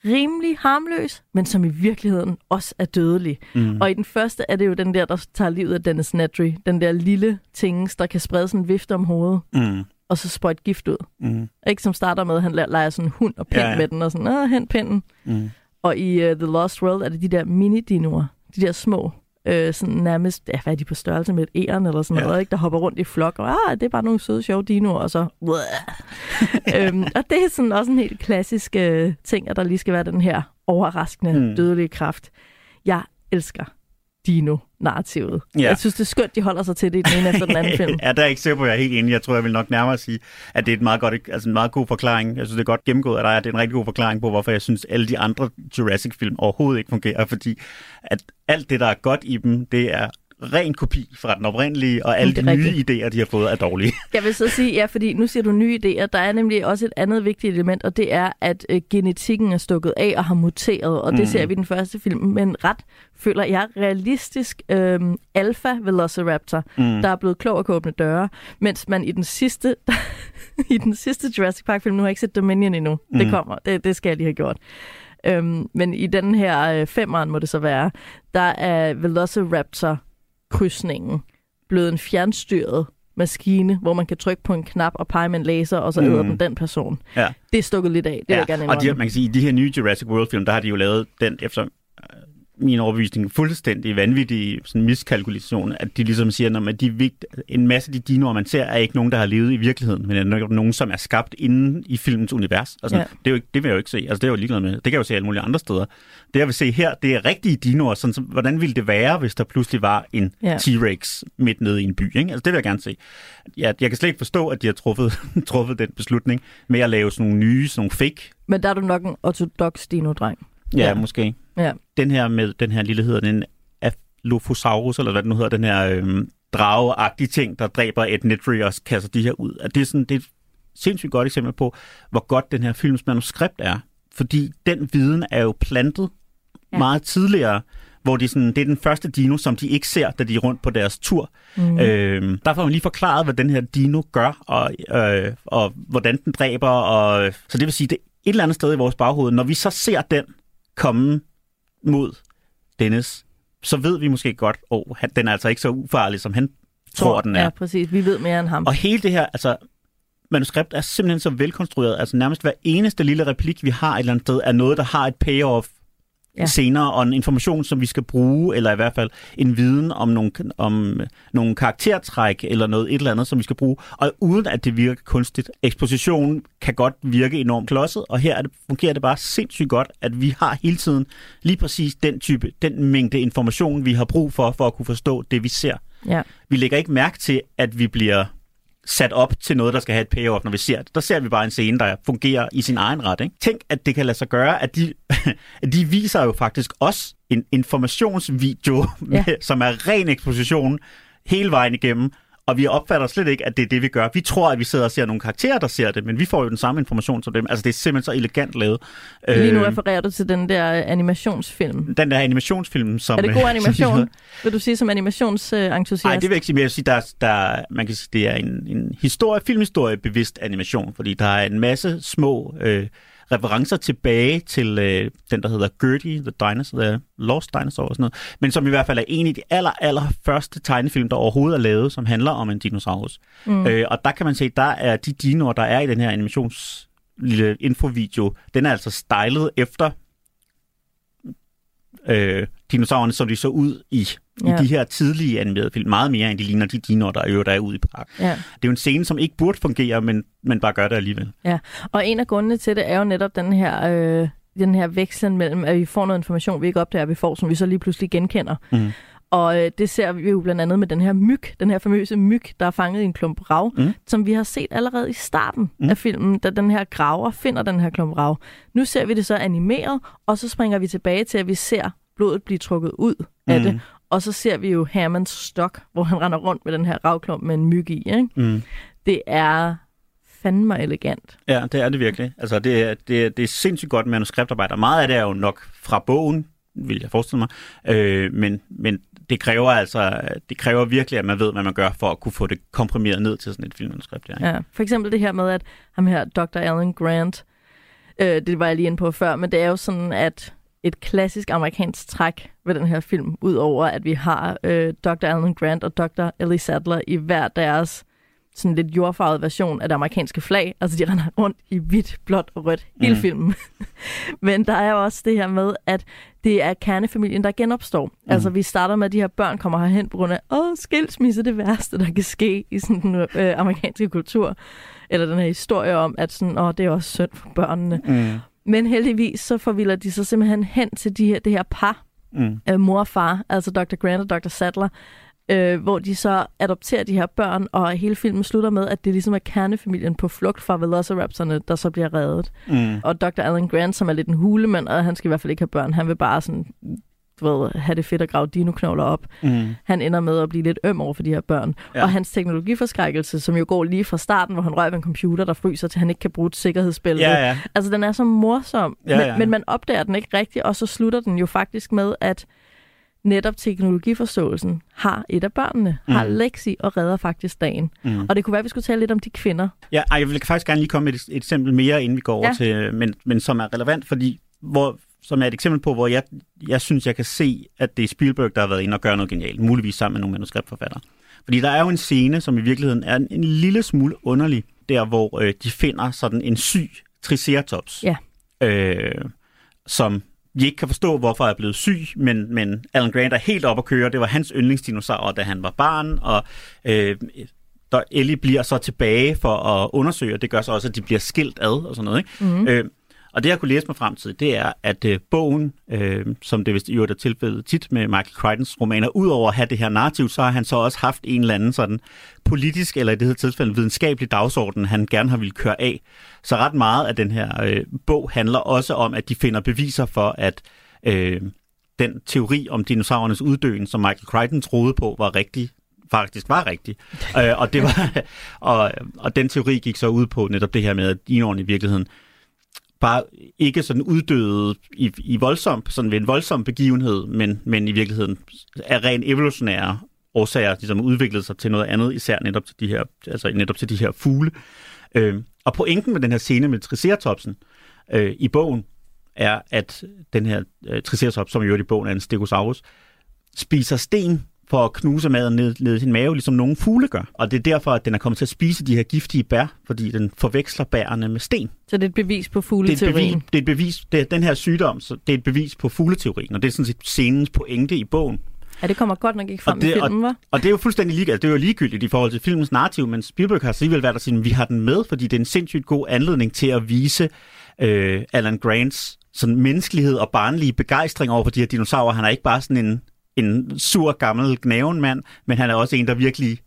rimelig harmløs, men som i virkeligheden også er dødelig. Mm. Og i den første er det jo den der, der tager livet af Dennis Nedry. Den der lille ting, der kan sprede sådan en vifte om hovedet, Mm. og så sprøjte gift ud. Mm. Ikke som starter med, at han le- leger sådan en hund og pind Ja, ja, med den, og sådan, åh, hent pinden. Mm. Og i uh, The Lost World er det de der mini-dinoer. De der små, øh, sådan nærmest, ja, hvad er de på størrelse med et æren eller sådan Ja. noget, ikke? der hopper rundt i flok. Og ah, det er bare nogle søde, sjove dinoer, og så... (laughs) øhm, og det er sådan også en helt klassisk øh, ting, at der lige skal være den her overraskende, mm. dødelige kraft. Jeg elsker dino-narrativet. Ja. Jeg synes, det er skønt, de holder sig til det i den ene efter den anden film. (laughs) ja, der er ikke sikker på, at jeg er helt enig. Jeg tror, jeg vil nok nærmere sige, at det er et meget godt, altså en meget god forklaring. Jeg synes, det er godt gennemgået af dig, at det er en rigtig god forklaring på, hvorfor jeg synes, alle de andre Jurassic-film overhovedet ikke fungerer. Fordi at alt det, der er godt i dem, det er ren kopi fra den oprindelige, og alle de nye idéer, de har fået, er dårlige. (laughs) Jeg vil så sige, ja, fordi nu siger du nye idéer. Der er nemlig også et andet vigtigt element, og det er, at øh, genetikken er stukket af og har muteret, og det Mm. ser vi i den første film. Men ret, føler jeg, realistisk øh, alfa velociraptor, Mm. der er blevet klog at åbne døre, mens man i den sidste, (laughs) i den sidste Jurassic Park film, nu har jeg ikke set Dominion endnu, mm. det Mm. kommer, det, det skal jeg lige have gjort. Øhm, men i den her øh, femeren må det så være, der er Velociraptor krydsningen blevet en fjernstyret maskine, hvor man kan trykke på en knap og pege med en laser, og så Mm. æder den den person. Ja. Det er stukket lidt af, det vil jeg gerne og de, indrømme. man kan sige, i de her nye Jurassic World-film, der har de jo lavet den efter min overbevisning fuldstændig vanvittig sådan miskalkulation, at de ligesom siger, at de vigt, en masse af de dinoer, man ser, er ikke nogen, der har levet i virkeligheden, men er nogen, som er skabt inden i filmens univers. Og sådan, Ja. det, er jo ikke, det vil jeg jo ikke se. Altså, det er jeg jo ligeglad med. Det kan jeg jo se alle mulige andre steder. Det, jeg vil se her, det er rigtige dinoer. Sådan, som, hvordan ville det være, hvis der pludselig var en Ja. T-Rex midt nede i en by? Ikke? Altså, det vil jeg gerne se. Jeg, jeg kan slet ikke forstå, at de har truffet, (laughs) truffet den beslutning med at lave sådan nogle nye, sådan nogle fake Men der er du nok en ortodox dino-dreng. Ja. ja. måske. Ja. Den her med den her lille hedder den Aplofosaurus, eller hvad den nu hedder, den her øhm, drageagtige ting, der dræber et Nedry og kaster de her ud. At det er sådan, det er et sindssygt godt eksempel på, hvor godt den her films manuskript er. Fordi den viden er jo plantet Ja. meget tidligere, hvor de sådan, det er den første dino, som de ikke ser, da de er rundt på deres tur. Mm. Øhm, der får man lige forklaret, hvad den her dino gør, og, øh, og hvordan den dræber. Og, så det vil sige, det er et eller andet sted i vores baghoved. Når vi så ser den komme mod Dennis, så ved vi måske godt, at oh, den er altså ikke så ufarlig, som han tror, den er. Ja, præcis. Vi ved mere end ham. Og hele det her, altså manuskript er simpelthen så velkonstrueret. Altså nærmest hver eneste lille replik, vi har et eller andet sted, er noget, der har et payoff Ja. senere, og en information, som vi skal bruge, eller i hvert fald en viden om nogle, om nogle karaktertræk, eller noget et eller andet, som vi skal bruge, og uden at det virker kunstigt. Ekspositionen kan godt virke enormt klodset, og her er det, fungerer det bare sindssygt godt, at vi har hele tiden lige præcis den type, den mængde information, vi har brug for, for at kunne forstå det, vi ser. Ja. Vi lægger ikke mærke til, at vi bliver sat op til noget, der skal have et payoff, når vi ser det. Der ser vi bare en scene, der fungerer i sin egen ret. Ikke? Tænk, at det kan lade sig gøre, at de, (laughs) at de viser jo faktisk også en informationsvideo, Ja. med, (laughs) som er ren eksposition hele vejen igennem, og vi opfatter slet ikke, at det er det, vi gør. Vi tror, at vi sidder og ser nogle karakterer, der ser det, men vi får jo den samme information som dem. Altså, det er simpelthen så elegant lavet. Lige nu Øh, refererer du til den der øh, animationsfilm. den der animationsfilm, som... Er det god øh, animation? Vil du sige som animationsentusiast? Nej, det vil jeg ikke sige, men jeg vil sige, der, der, man kan sige, det er en, en historie, filmhistorie bevidst animation, fordi der er en masse små øh, referencer tilbage til øh, den, der hedder Gertie, The Dinosaur, The Lost Dinosaur og sådan noget, men som i hvert fald er en af de aller, aller første tegnefilm, der overhovedet er lavet, som handler om en dinosaurus. Mm. Øh, og der kan man se, der er de dinoer, der er i den her animations lille infovideo, den er altså stylet efter øh, dinosaurerne, som de så ud i. Ja. i de her tidlige animerede film. Meget mere, end de ligner de dinoer, der er øvrigt er ude i park. Ja. Det er jo en scene, som ikke burde fungere, men, men bare gør det alligevel. Ja, og en af grundene til det er jo netop den her, øh, den her vekslen mellem, at vi får noget information, vi ikke opdager, vi får, som vi så lige pludselig genkender. Mm. Og øh, det ser vi jo blandt andet med den her myg, den her famøse myg, der er fanget i en klump rav, mm. som vi har set allerede i starten mm. af filmen, da den her graver finder den her klump rav. Nu ser vi det så animeret, og så springer vi tilbage til, at vi ser blodet blive trukket ud af mm. det. Og så ser vi jo Hammonds stok, hvor han render rundt med den her ravklump med en myg i. Ikke? Mm. Det er fandme elegant. Ja, det er det virkelig. Altså, det, er, det, er, det er sindssygt godt manuskriptarbejde. Meget af det er jo nok fra bogen, vil jeg forestille mig. Øh, men, men det kræver altså, det kræver virkelig, at man ved, hvad man gør for at kunne få det komprimeret ned til sådan et filmmanuskript. Ja, ja for eksempel det her med, at ham her, Dr. Alan Grant, øh, det var jeg lige inde på før, men det er jo sådan, at et klassisk amerikansk træk ved den her film, udover at vi har øh, Dr. Alan Grant og Dr. Ellie Sattler i hver deres sådan lidt jordfarvet version af det amerikanske flag. Altså, de render rundt i hvidt, blåt og rødt hele mm. filmen. (laughs) Men der er jo også det her med, at det er kernefamilien, der genopstår. Mm. Altså, vi starter med, at de her børn kommer herhen på grund af, åh, skilsmisse er det værste, der kan ske i sådan den øh, amerikanske kultur. Eller den her historie om, at sådan, åh, det er også synd for børnene. Mm. Men heldigvis så forvilder de sig simpelthen hen til de her, det her par, mm. øh, mor og far, altså Dr. Grant og Dr. Sattler, øh, hvor de så adopterer de her børn, og hele filmen slutter med, at det ligesom er kernefamilien på flugt fra Velociraptorne, der så bliver reddet. Mm. Og Dr. Alan Grant, som er lidt en hulemand, og han skal i hvert fald ikke have børn, han vil bare sådan du ved, have det fedt at grave dinoknogler op. Mm. Han ender med at blive lidt øm over for de her børn. Ja. Og hans teknologiforskrækkelse, som jo går lige fra starten, hvor han rører ved en computer, der fryser, til han ikke kan bruge et sikkerhedsbælte. Ja, ja. Altså, den er så morsom, ja, ja. Men, men man opdager den ikke rigtigt, og så slutter den jo faktisk med, at netop teknologiforståelsen har et af børnene, mm. har Lexi og redder faktisk dagen. Mm. Og det kunne være, at vi skulle tale lidt om de kvinder. Ja, jeg vil faktisk gerne lige komme med et, et eksempel mere, inden vi går over ja. til, men, men som er relevant, fordi hvor, som er et eksempel på, hvor jeg, jeg synes, jeg kan se, at det er Spielberg, der har været inde og gøre noget genialt, muligvis sammen med nogle manuskriptforfattere. Fordi der er jo en scene, som i virkeligheden er en, en lille smule underlig, der hvor øh, de finder sådan en syg triceratops, ja. øh, som vi ikke kan forstå, hvorfor jeg er blevet syg, men, men Alan Grant er helt op at køre. Det var hans yndlingsdinosaur, da han var barn, og øh, der Ellie bliver så tilbage for at undersøge, og det gør så også, at de bliver skilt ad og sådan noget. Ikke? Mm-hmm. Øh, og det, jeg kunne læse mig frem til, det er, at øh, bogen, øh, som det vist i øvrigt er tilfældet tit med Michael Crichtons romaner, udover at have det her narrativ, så har han så også haft en eller anden sådan politisk, eller i det her tilfælde videnskabelig dagsorden, han gerne har ville køre af. Så ret meget af den her øh, bog handler også om, at de finder beviser for, at øh, den teori om dinosaurernes uddøen, som Michael Crichton troede på, var rigtig, faktisk var rigtig. (laughs) øh, og, det var, og, og den teori gik så ud på netop det her med, at dinoerne i virkeligheden bare ikke sådan uddøde i, i voldsom, sådan ved en voldsom begivenhed, men, men i virkeligheden er ren evolutionære årsager ligesom udviklet sig til noget andet, især netop til de her, altså netop til de her fugle. Øh, og pointen med den her scene med Triceratopsen øh, i bogen, er, at den her øh, Triceratops, som jo i bogen er en Stegosaurus, spiser sten for at knuse maden ned, ned i sin mave, ligesom nogle fugle gør. Og det er derfor, at den er kommet til at spise de her giftige bær, fordi den forveksler bærene med sten. Så det er et bevis på fugleteorien? Det er et bevis, det er et bevis det er den her sygdom, så det er et bevis på fugleteorien, og det er sådan set scenens pointe i bogen. Ja, det kommer godt nok ikke frem og det, i filmen, var. Og, og det er jo fuldstændig ligegyldigt. Det er jo ligegyldigt i forhold til filmens narrativ, men Spielberg har alligevel været der sige, at vi har den med, fordi det er en sindssygt god anledning til at vise øh, Alan Grants sådan menneskelighed og barnlige begejstring over for de her dinosaurer. Han er ikke bare sådan en en sur gammel mand, men han er også en, der virkelig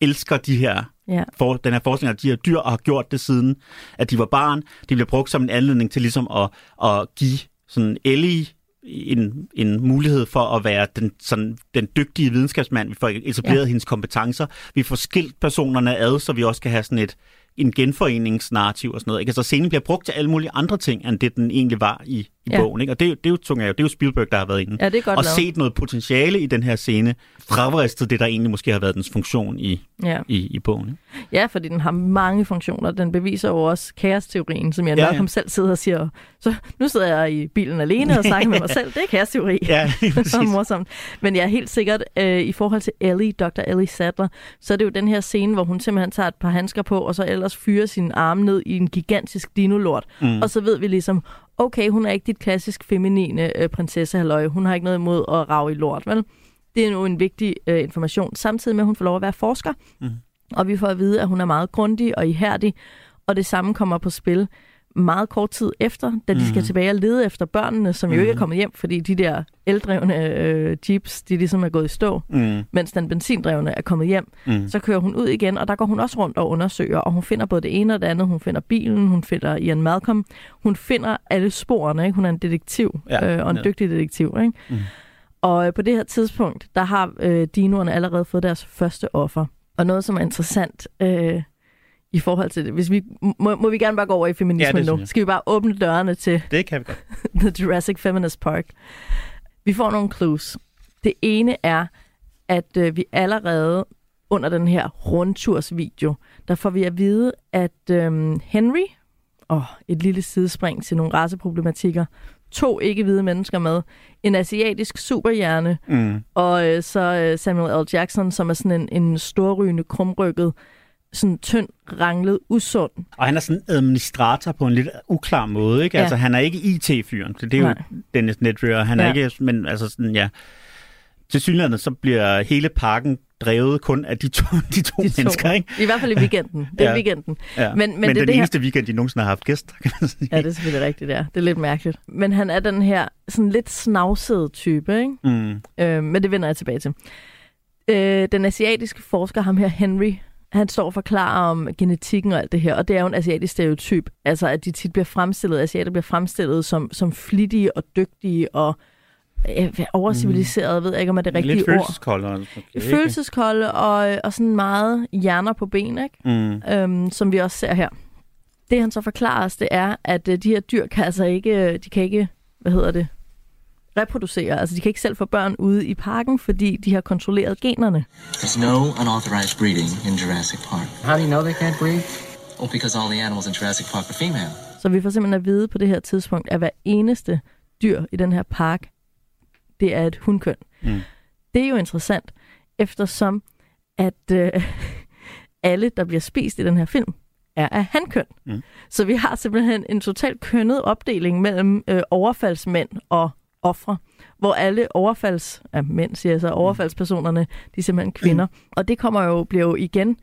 elsker de her ja. for, den her forskning af de her dyr, og har gjort det siden, at de var barn. De bliver brugt som en anledning til ligesom at, at give sådan Ellie en, en mulighed for at være den, sådan, den dygtige videnskabsmand. Vi får etableret ja. hendes kompetencer. Vi får skilt personerne ad, så vi også kan have sådan et, en genforeningsnarrativ og sådan noget. Ikke? Altså scenen bliver brugt til alle mulige andre ting, end det den egentlig var i, i ja. bogen. Ikke? Og det, det, er jo, det, er jo, det er jo Spielberg, der har været inde. Ja, det er godt og lavet. set noget potentiale i den her scene, fravristet det, der egentlig måske har været dens funktion i, ja. i, i bogen. Ikke? Ja, fordi den har mange funktioner. Den beviser jo også kaosteorien, som jeg ja, nok ja. selv sidder og siger, så nu sidder jeg i bilen alene og snakker med mig (laughs) selv. Det er kaosteori. Ja, det er (laughs) morsomt. Men jeg er helt sikkert, øh, i forhold til Ellie, Dr. Ellie Sattler, så er det jo den her scene, hvor hun simpelthen tager et par handsker på, og så ellers fyrer sin arm ned i en gigantisk dinolort. Mm. Og så ved vi ligesom, okay, hun er ikke dit klassisk feminine øh, prinsesse halløj. Hun har ikke noget imod at rave i lort, vel? Det er nu en vigtig øh, information, samtidig med, at hun får lov at være forsker. Mm. Og vi får at vide, at hun er meget grundig og ihærdig, og det samme kommer på spil, meget kort tid efter, da de mm. skal tilbage og lede efter børnene, som mm. jo ikke er kommet hjem, fordi de der eldrevne øh, jeeps, de ligesom er gået i stå, mm. mens den benzindrevne er kommet hjem. Mm. Så kører hun ud igen, og der går hun også rundt og undersøger, og hun finder både det ene og det andet. Hun finder bilen, hun finder Ian Malcolm, hun finder alle sporene. Ikke? Hun er en detektiv, ja, øh, og en ja. dygtig detektiv. Ikke? Mm. Og øh, på det her tidspunkt, der har øh, dinoerne allerede fået deres første offer. Og noget, som er interessant øh, i forhold til det, hvis vi, må, må vi gerne bare gå over i feminisme ja, nu? Skal vi bare åbne dørene til det kan vi godt. (laughs) The Jurassic Feminist Park? Vi får nogle clues. Det ene er, at øh, vi allerede under den her rundtursvideo, der får vi at vide, at øh, Henry, og et lille sidespring til nogle raceproblematikker, to ikke-hvide mennesker med, en asiatisk superhjerne, mm. og øh, så øh, Samuel L. Jackson, som er sådan en, en storrygende, krumrykket, sådan tynd, ranglet, usund. Og han er sådan administrator på en lidt uklar måde, ikke? Ja. Altså, han er ikke IT-fyren, det er jo Nej. Dennis Nedry, han er ja. ikke, men altså sådan, ja. Til synligheden, så bliver hele parken drevet kun af de to, (laughs) de to, de to mennesker, ikke? I hvert fald i weekenden. Det er (laughs) ja. weekenden. Ja. Men, men, men det, den det eneste her... weekend, de nogensinde har haft gæster, kan man sige. Ja, det er selvfølgelig rigtigt, ja. Det er lidt mærkeligt. Men han er den her sådan lidt snavsede type, ikke? Mm. Øh, men det vender jeg tilbage til. Øh, den asiatiske forsker, ham her Henry, han står og forklarer om genetikken og alt det her, og det er jo en asiatisk stereotyp, altså at de tit bliver fremstillet, asiater bliver fremstillet som, som flittige og dygtige og øh, overciviliseret, mm. ved jeg ikke, om er det rigtige Lidt ord. følelseskolde. Okay, følelseskolde og, og sådan meget hjerner på ben, ikke? Mm. Øhm, som vi også ser her. Det han så forklarer os, det er, at øh, de her dyr kan altså ikke, de kan ikke, hvad hedder det, reproducere. Altså, de kan ikke selv få børn ude i parken, fordi de har kontrolleret generne. There's no unauthorized breeding in Jurassic Park. How do you know they can't breed? Well, because all the animals in Jurassic Park are female. Så vi får simpelthen at vide på det her tidspunkt, at hver eneste dyr i den her park, det er et hundkøn. Mm. Det er jo interessant, eftersom at øh, (laughs) alle, der bliver spist i den her film, er af hankøn. Mm. Så vi har simpelthen en totalt kønnet opdeling mellem øh, overfaldsmænd og ofre, hvor alle overfalds, ja, mænd siger så, overfaldspersonerne, de er simpelthen kvinder. Og det kommer jo, bliver jo igen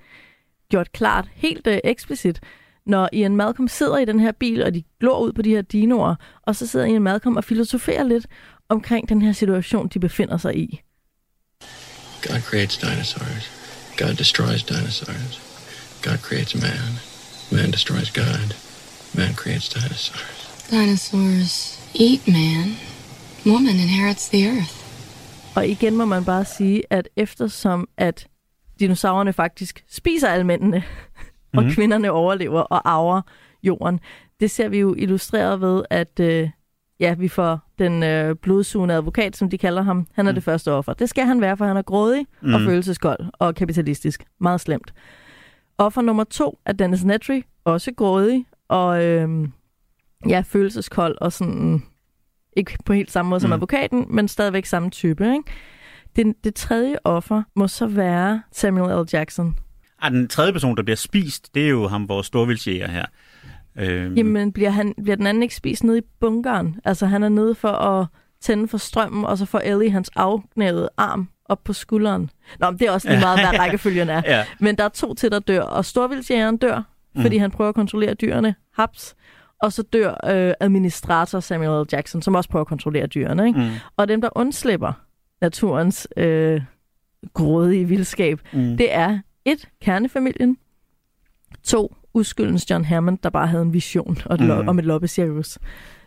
gjort klart, helt øh, eksplicit, når Ian Malcolm sidder i den her bil, og de glor ud på de her dinoer, og så sidder Ian Malcolm og filosoferer lidt omkring den her situation, de befinder sig i. God creates dinosaurs. God destroys dinosaurs. God creates man. Man destroys God. Man creates dinosaurs. Dinosaurs eat man. Woman inherits the earth. Og igen må man bare sige, at eftersom at dinosaurerne faktisk spiser alle mændene, (laughs) og mm. kvinderne overlever og arver jorden, det ser vi jo illustreret ved, at øh, ja, vi får den øh, blodsugende advokat, som de kalder ham. Han er mm. det første offer. Det skal han være, for han er grådig mm. og følelseskold og kapitalistisk. Meget slemt. Offer nummer to er Dennis Nedry, også grådig og øh, ja, følelseskold og sådan ikke på helt samme måde som mm. advokaten, men stadigvæk samme type. Ikke? Det, det tredje offer må så være Samuel L. Jackson. Ah, den tredje person, der bliver spist, det er jo ham, vores storvildsjæger her. Øhm. Jamen, bliver, han, bliver den anden ikke spist nede i bunkeren? Altså, han er nede for at tænde for strømmen, og så får Ellie hans afgnævede arm op på skulderen. Nå, men det er også lige meget, hvad (laughs) rækkefølgen er. ja. Men der er to til, der dør, og storvildsjægeren dør, mm. fordi han prøver at kontrollere dyrene. Haps og så dør øh, administrator Samuel L. Jackson, som også prøver at kontrollere dyrene. Ikke? Mm. Og dem, der undslipper naturens øh, grådige vildskab, mm. det er et, kernefamilien, to, uskyldens John Hammond, der bare havde en vision og et mm. om et loppecirkus.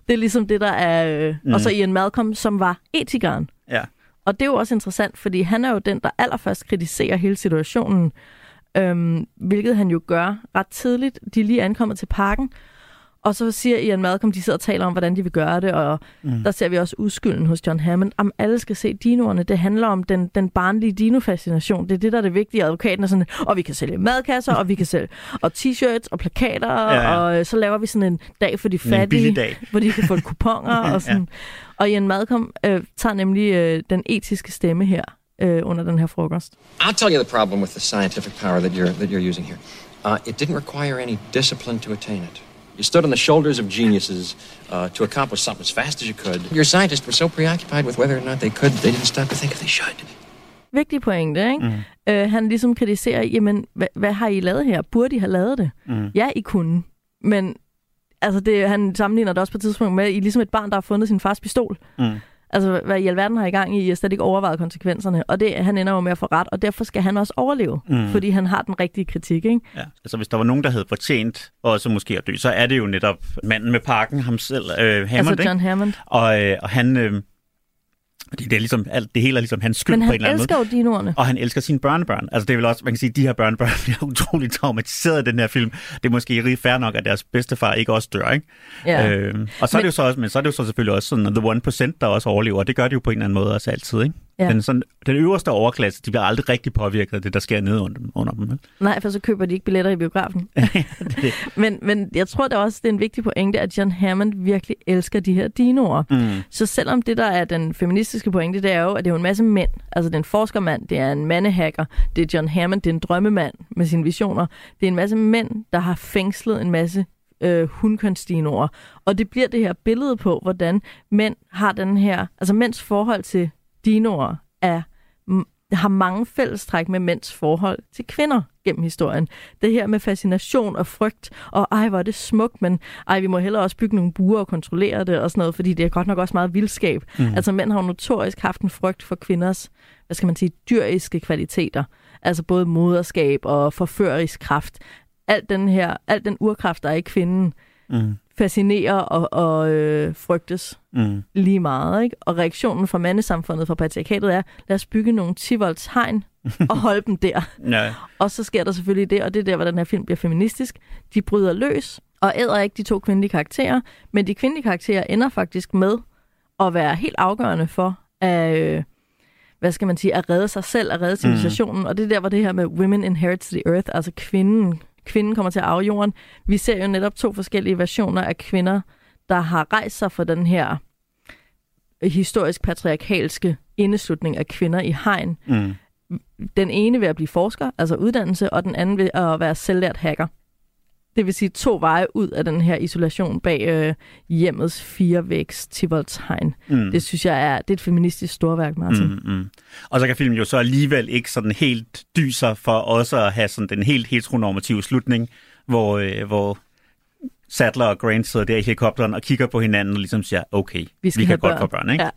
Det er ligesom det, der er... Øh, mm. Og så Ian Malcolm, som var etikeren. Ja. Og det er jo også interessant, fordi han er jo den, der allerførst kritiserer hele situationen, øhm, hvilket han jo gør ret tidligt. De er lige ankommet til parken, og så siger Ian Malcolm, de sidder og taler om, hvordan de vil gøre det, og mm. der ser vi også uskylden hos John Hammond. Om alle skal se dinoerne. Det handler om den, den barnlige dino-fascination. Det er det, der er det vigtige. Advokaten er sådan, og vi kan sælge madkasser, og vi kan sælge og t-shirts og plakater, ja, ja. og øh, så laver vi sådan en dag for de fattige, dag. hvor de kan få kuponer (laughs) og sådan. ja. Og Ian Malcolm øh, tager nemlig øh, den etiske stemme her øh, under den her frokost. I'll tell you the problem with the scientific power that you're, that you're using here. Uh, it didn't require any discipline to attain it. You stood on the shoulders of geniuses uh, to accomplish something as fast as you could. Your scientists were so preoccupied with whether or not they could, they didn't stop to think if they should. Vigtig pointe, ikke? Mm. Øh, han ligesom kritiserer, jamen, hvad, hvad har I lavet her? Burde I have lavet det? Mm. Ja, I kunne. Men altså det, han sammenligner det også på et tidspunkt med, I er ligesom et barn, der har fundet sin fars pistol. Mm. Altså, hvad i alverden har I gang i, har slet ikke overvejet konsekvenserne. Og det, han ender jo med at få ret, og derfor skal han også overleve, mm. fordi han har den rigtige kritik, ikke? Ja. Altså, hvis der var nogen, der havde fortjent også måske at dø, så er det jo netop manden med parken, ham selv, øh, Hammond, altså John ikke? Hammond. Og, øh, og han... Øh, det, det, er ligesom, alt, det hele er ligesom hans skyld Men på en han eller anden måde. elsker jo dinoerne. Og han elsker sine børnebørn. Altså det er vel også, man kan sige, de her børnebørn (laughs) bliver utroligt traumatiseret af den her film. Det er måske rigtig fair nok, at deres bedstefar ikke også dør, ikke? Ja. Øhm, og så er Men- det jo så også, men så er det jo så selvfølgelig også sådan, at the 1%, der også overlever, det gør de jo på en eller anden måde også altid, ikke? Ja. Den, sådan, den øverste overklasse, de bliver aldrig rigtig påvirket af det, der sker nede under, under dem. Nej, for så køber de ikke billetter i biografen. (laughs) (laughs) men, men jeg tror da også, det er en vigtig pointe, at John Hammond virkelig elsker de her dinoer. mm, Så selvom det, der er den feministiske pointe, det er jo, at det er jo en masse mænd. Altså, det er en forskermand, det er en mandehacker, det er John Hammond, det er en drømmemand med sine visioner. Det er en masse mænd, der har fængslet en masse øh, hundkønsdinoer. Og det bliver det her billede på, hvordan mænd har den her... Altså, mænds forhold til dinoer er har mange fællestræk med mænds forhold til kvinder gennem historien. Det her med fascination og frygt, og ej, hvor er det smukt, men ej, vi må hellere også bygge nogle buer og kontrollere det og sådan noget, fordi det er godt nok også meget vildskab. Mm. Altså mænd har jo notorisk haft en frygt for kvinders, hvad skal man sige, dyriske kvaliteter. Altså både moderskab og forførerisk kraft. Alt den her, alt den urkraft, der er i kvinden, mm, fascinerer og, og øh, frygtes mm, lige meget. Ikke? Og reaktionen fra mandesamfundet, fra patriarkatet er, lad os bygge nogle 10 volts hegn (laughs) og holde dem der. ja, Og så sker der selvfølgelig det, og det er der, hvor den her film bliver feministisk. De bryder løs og æder ikke de to kvindelige karakterer, men de kvindelige karakterer ender faktisk med at være helt afgørende for at, øh, hvad skal man sige, at redde sig selv, at redde civilisationen. Mm. Og det er der, hvor det her med women inherits the earth, altså kvinden, kvinden kommer til at arve jorden. Vi ser jo netop to forskellige versioner af kvinder, der har rejst sig for den her historisk patriarkalske indeslutning af kvinder i hegn mm, den ene ved at blive forsker, altså uddannelse, og den anden ved at være selvlært hacker. Det vil sige to veje ud af den her isolation bag øh, hjemmets firevægs Tivoltshegn. mm. Det synes jeg er, det er et feministisk storværk, Martin. Mm, mm. Og så kan filmen jo så alligevel ikke sådan helt dyser for også at have sådan den helt heteronormative slutning, hvor, øh, hvor Sadler og Grant sidder der i helikopteren og kigger på hinanden og ligesom siger, okay, vi, skal vi kan godt børn. få børn, ikke? Ja.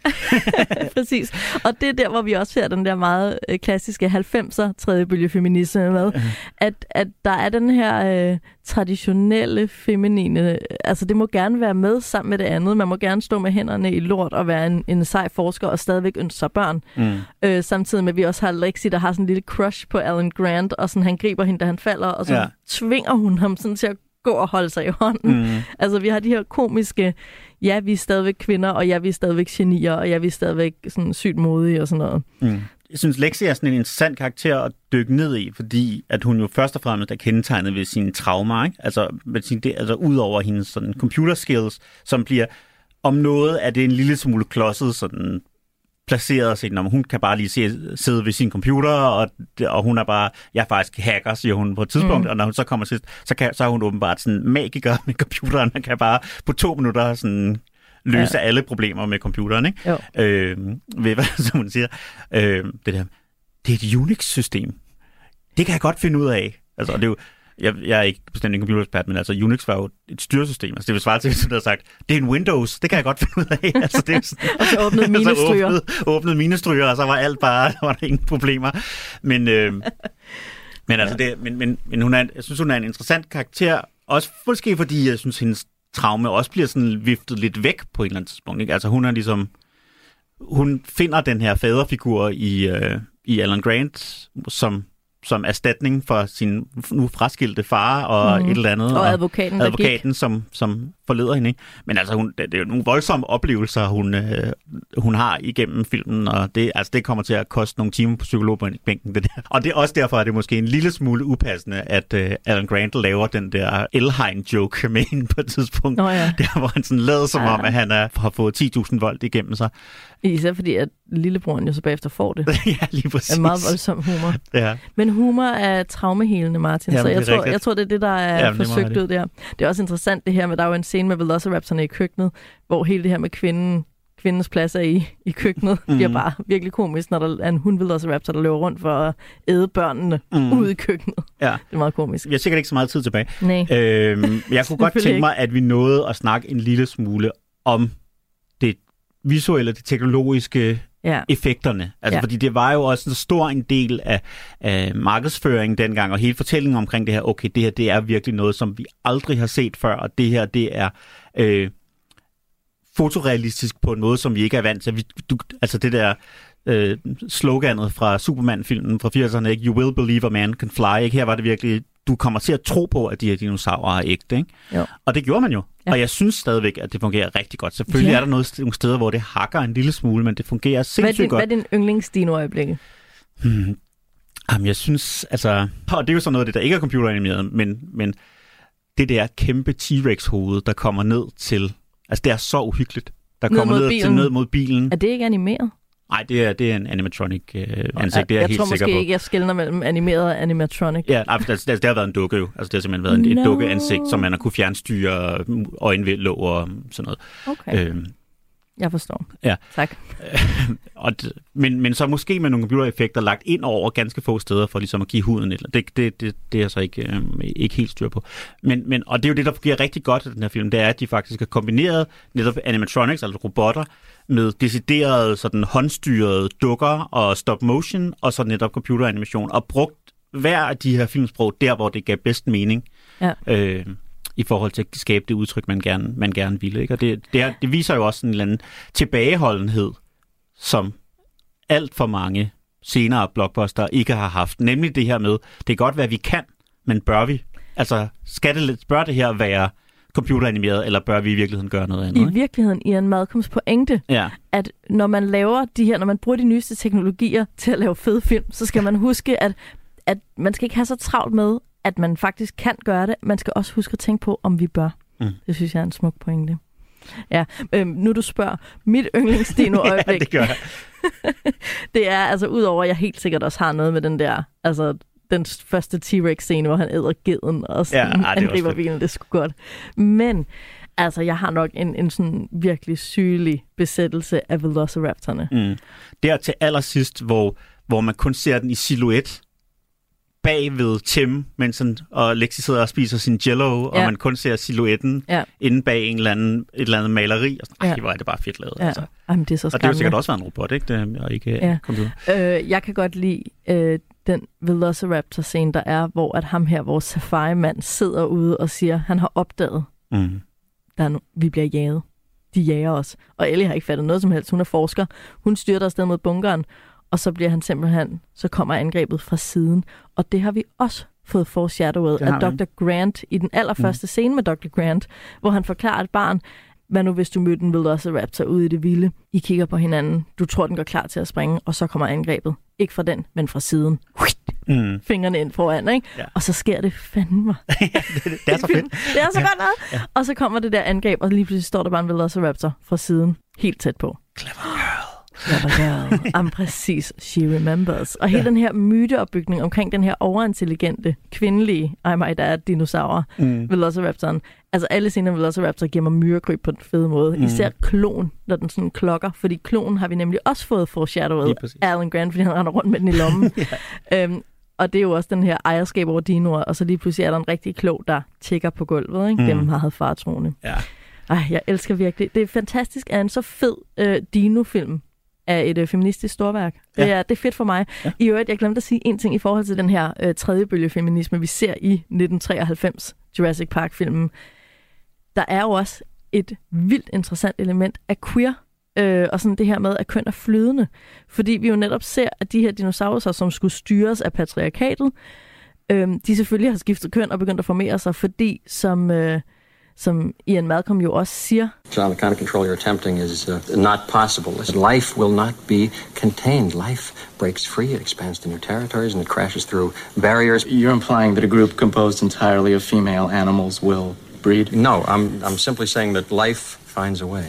(laughs) Præcis. Og det er der, hvor vi også ser den der meget øh, klassiske 90'er tredje bølge feminisme med, (laughs) at, at der er den her øh, traditionelle feminine, altså det må gerne være med sammen med det andet. Man må gerne stå med hænderne i lort og være en, en sej forsker og stadigvæk ønske sig børn. Mm. Øh, samtidig med, at vi også har Lexi, der har sådan en lille crush på Alan Grant, og sådan, han griber hende, da han falder, og så ja. tvinger hun ham sådan til at gå og holde sig i hånden. Mm. Altså, vi har de her komiske, ja, vi er stadigvæk kvinder, og ja, vi er stadigvæk genier, og ja, vi er stadigvæk sådan sygt modige og sådan noget. Mm. Jeg synes, Lexi er sådan en interessant karakter at dykke ned i, fordi at hun jo først og fremmest er kendetegnet ved sine traumer, ikke? Altså, med sin, det, altså ud over hendes sådan, computer skills, som bliver om noget er det en lille smule klodset sådan placeret og set, hun kan bare lige se, sidde ved sin computer, og, og hun er bare, jeg er faktisk hacker, siger hun på et tidspunkt, mm. og når hun så kommer til, så, kan, så er hun åbenbart sådan magiker med computeren, og kan bare på to minutter sådan løse ja. alle problemer med computeren, ikke? Jo. Øh, ved, hvad, (laughs) som hun siger, øh, det der, det er et Unix-system. Det kan jeg godt finde ud af. Altså, og det er jo, jeg, jeg er ikke bestemt en computerekspert, men altså Unix var jo et styresystem. Altså, det vil svare til, du havde sagt, det er en Windows, det kan jeg godt finde ud af. (laughs) altså, det er sådan, Og så åbnede (laughs) så minestryger. åbnede, åbnede minestryger, og så var alt bare, der (laughs) var der ingen problemer. Men, øh, men, altså, det, men, men, men hun er, jeg synes, hun er en interessant karakter, også måske fordi, jeg synes, hendes traume også bliver sådan viftet lidt væk på et eller andet tidspunkt. Ikke? Altså, hun er ligesom, hun finder den her faderfigur i, øh, i Alan Grant, som som erstatning for sin nu fraskilte far og mm. et eller andet. Og advokaten, der advokaten som, som forleder hende. Ikke? Men altså, hun, det, det er jo nogle voldsomme oplevelser, hun, øh, hun har igennem filmen, og det, altså, det kommer til at koste nogle timer på psykologbænken. Det der. Og det er også derfor, at det er måske en lille smule upassende, at øh, Alan Grant laver den der Elheim-joke med hende på et tidspunkt. Nå ja. (laughs) Der, hvor han sådan lader som Ja. om, at han er, har fået 10.000 volt igennem sig. Især fordi, at lillebroren jo så bagefter får det. (laughs) ja, lige præcis. er meget voldsom humor. Ja. Men humor er traumehelende, Martin. Jamen, så jeg tror, rigtigt. jeg tror, det er det, der er må forsøgt ud der. Det er også interessant det her med, der er jo en scene med Velociraptorne i køkkenet, hvor hele det her med kvinden, kvindens plads er i, i køkkenet, mm. bliver bare virkelig komisk, når der er en hundvelociraptor, der løber rundt for at æde børnene mm. ude i køkkenet. Ja. Det er meget komisk. Vi har sikkert ikke så meget tid tilbage. Nej. Øhm, jeg kunne godt tænke mig, at vi nåede at snakke en lille smule om det visuelle, det teknologiske, Ja. effekterne. Altså, Ja. fordi det var jo også en stor en del af, af markedsføringen dengang, og hele fortællingen omkring det her, okay, det her, det er virkelig noget, som vi aldrig har set før, og det her, det er øh, fotorealistisk på en måde, som vi ikke er vant til. Vi, du, altså det der øh, sloganet fra Superman-filmen fra 80'erne, ikke? You will believe a man can fly, ikke? Her var det virkelig, du kommer til at tro på, at de her dinosaurer er ægte, ikke? Jo. Og det gjorde man jo. Ja. Og jeg synes stadigvæk, at det fungerer rigtig godt. Selvfølgelig Ja. er der noget, nogle steder, hvor det hakker en lille smule, men det fungerer Hvad er, sindssygt din, godt. hvad er din yndlingsdino-øjeblik? Hmm. Jamen, jeg synes, altså... Og det er jo så noget af det, der ikke er computeranimeret, men, men det der kæmpe T-Rex-hoved, der kommer ned til... Altså, det er så uhyggeligt. Der Ned kommer ned til ned mod bilen. Er det ikke animeret? Nej, det er, det er en animatronic øh, ansigt, det er jeg, jeg helt tror sikker måske på. ikke, jeg skældner mellem animeret og animatronic. Ja, altså, det, det har været en dukke jo. Altså, det har simpelthen været en, et No. dukkeansigt, som man har kunne fjernstyre øjenvælg og sådan noget. Okay, Øhm, jeg forstår. Ja. Tak. (laughs) og men, men så måske med nogle computereffekter lagt ind over ganske få steder for ligesom at give huden et eller det, det, det, det er jeg så ikke, øhm, ikke helt styr på. Men, men, og det er jo det, der fungerer rigtig godt i den her film, det er, at de faktisk har kombineret netop animatronics, altså robotter, med deciderede sådan håndstyrede dukker og stop motion, og så netop computeranimation, og brugt hver af de her filmsprog der, hvor det gav bedst mening. Ja. Øh, i forhold til at skabe det udtryk, man gerne, man gerne ville. Ikke? Og det, det, er, det viser jo også en eller anden tilbageholdenhed, som alt for mange senere blockbuster ikke har haft. Nemlig det her med, det kan godt være, at vi kan, men bør vi? Altså, skal det, bør det her være computeranimeret, eller bør vi i virkeligheden gøre noget andet? I Ikke? virkeligheden, Ian Malcolms pointe, Ja, at når man laver de her, når man bruger de nyeste teknologier til at lave fede film, så skal man huske, at, at man skal ikke have så travlt med, at man faktisk kan gøre det. Man skal også huske at tænke på, om vi bør. Mm. Det synes jeg er en smuk pointe. Ja, øhm, nu du spørger, mit yndlingsdino-øjeblik, (laughs) ja det gør jeg. (laughs) det er altså, udover at jeg helt sikkert også har noget med den der, altså den første T-Rex-scene, hvor han æder geden og sådan, Ja, ej, er angriber bilen, det er sgu godt. Men, altså, jeg har nok en, en sådan virkelig sygelig besættelse af Velociraptorne. Mm. Der til allersidst, hvor, hvor man kun ser den i silhuet bag ved Tim, mens han, og Lexi sidder og spiser sin jello, ja. og man kun ser silhuetten Ja. inde bag en eller anden, et eller andet maleri. Og sådan, Ja. hvor er det bare fedt lavet. Ja, Altså. Jamen, det er så Og det har skræmmende. sikkert også været en robot, ikke? Det, og ikke Ja. ja. computer. Øh, jeg kan godt lide øh, den Velociraptor-scene, der er, hvor at ham her, vores safari-mand, sidder ude og siger, han har opdaget, Mm. der er no- vi bliver jaget. De jager os. Og Ellie har ikke fattet noget som helst. Hun er forsker. Hun styrter afsted mod bunkeren, og så bliver han simpelthen, så kommer angrebet fra siden. Og det har vi også fået foreshadowet Det af. Dr. Grant i den allerførste mm. scene med Dr. Grant, hvor han forklarer et barn, hvad nu hvis du mødte en Velociraptor ude i det vilde? I kigger på hinanden, du tror, den går klar til at springe, og så kommer angrebet. Ikke fra den, men fra siden. Mm. Fingrene ind foran, ikke? Ja. Og så sker det fandme. (laughs) det, det er så (laughs) fedt. Det er så godt noget. Ja. Og så kommer det der angreb, og lige pludselig står der bare en Velociraptor fra siden, helt tæt på. Clever Clever girl. Jamen præcis, she remembers. Og hele ja. den her myteopbygning omkring den her overintelligente, kvindelige, I might add, dinosaur, Mm. Velociraptoren. Altså alle scener med Velociraptor giver mig myrekryb på den fede måde. Mm. Især klon, når den sådan klokker. Fordi klonen har vi nemlig også fået foreshadowet af Alan Grant, fordi han render rundt med den i lommen. (laughs) ja. øhm, og det er jo også den her ejerskab over dinoer, og så lige pludselig er der en rigtig klog, der tigger på gulvet. Ikke? Mm. Dem har havde fartroende. Ja. Ej, jeg elsker virkelig. Det er fantastisk, at en så fed øh, dino-film af et øh, feministisk storværk. Det, Ja. er, det er fedt for mig. Ja. I øvrigt, jeg glemte at sige en ting i forhold til den her øh, tredje bølge feminisme, vi ser i 1993 Jurassic Park-filmen. Der er jo også et vildt interessant element af queer, øh, og sådan det her med, at køn er flydende. Fordi vi jo netop ser, at de her dinosaurer, som skulle styres af patriarkatet, øh, de selvfølgelig har skiftet køn og begyndt at formere sig, fordi som... Øh, som Ian Malcolm jo også siger, John, the kind of control you're attempting is uh, not possible. Life will not be contained. Life breaks free, it expands to new territories, and it crashes through barriers. You're implying that a group composed entirely of female animals will breed? No, I'm, I'm simply saying that life finds a way.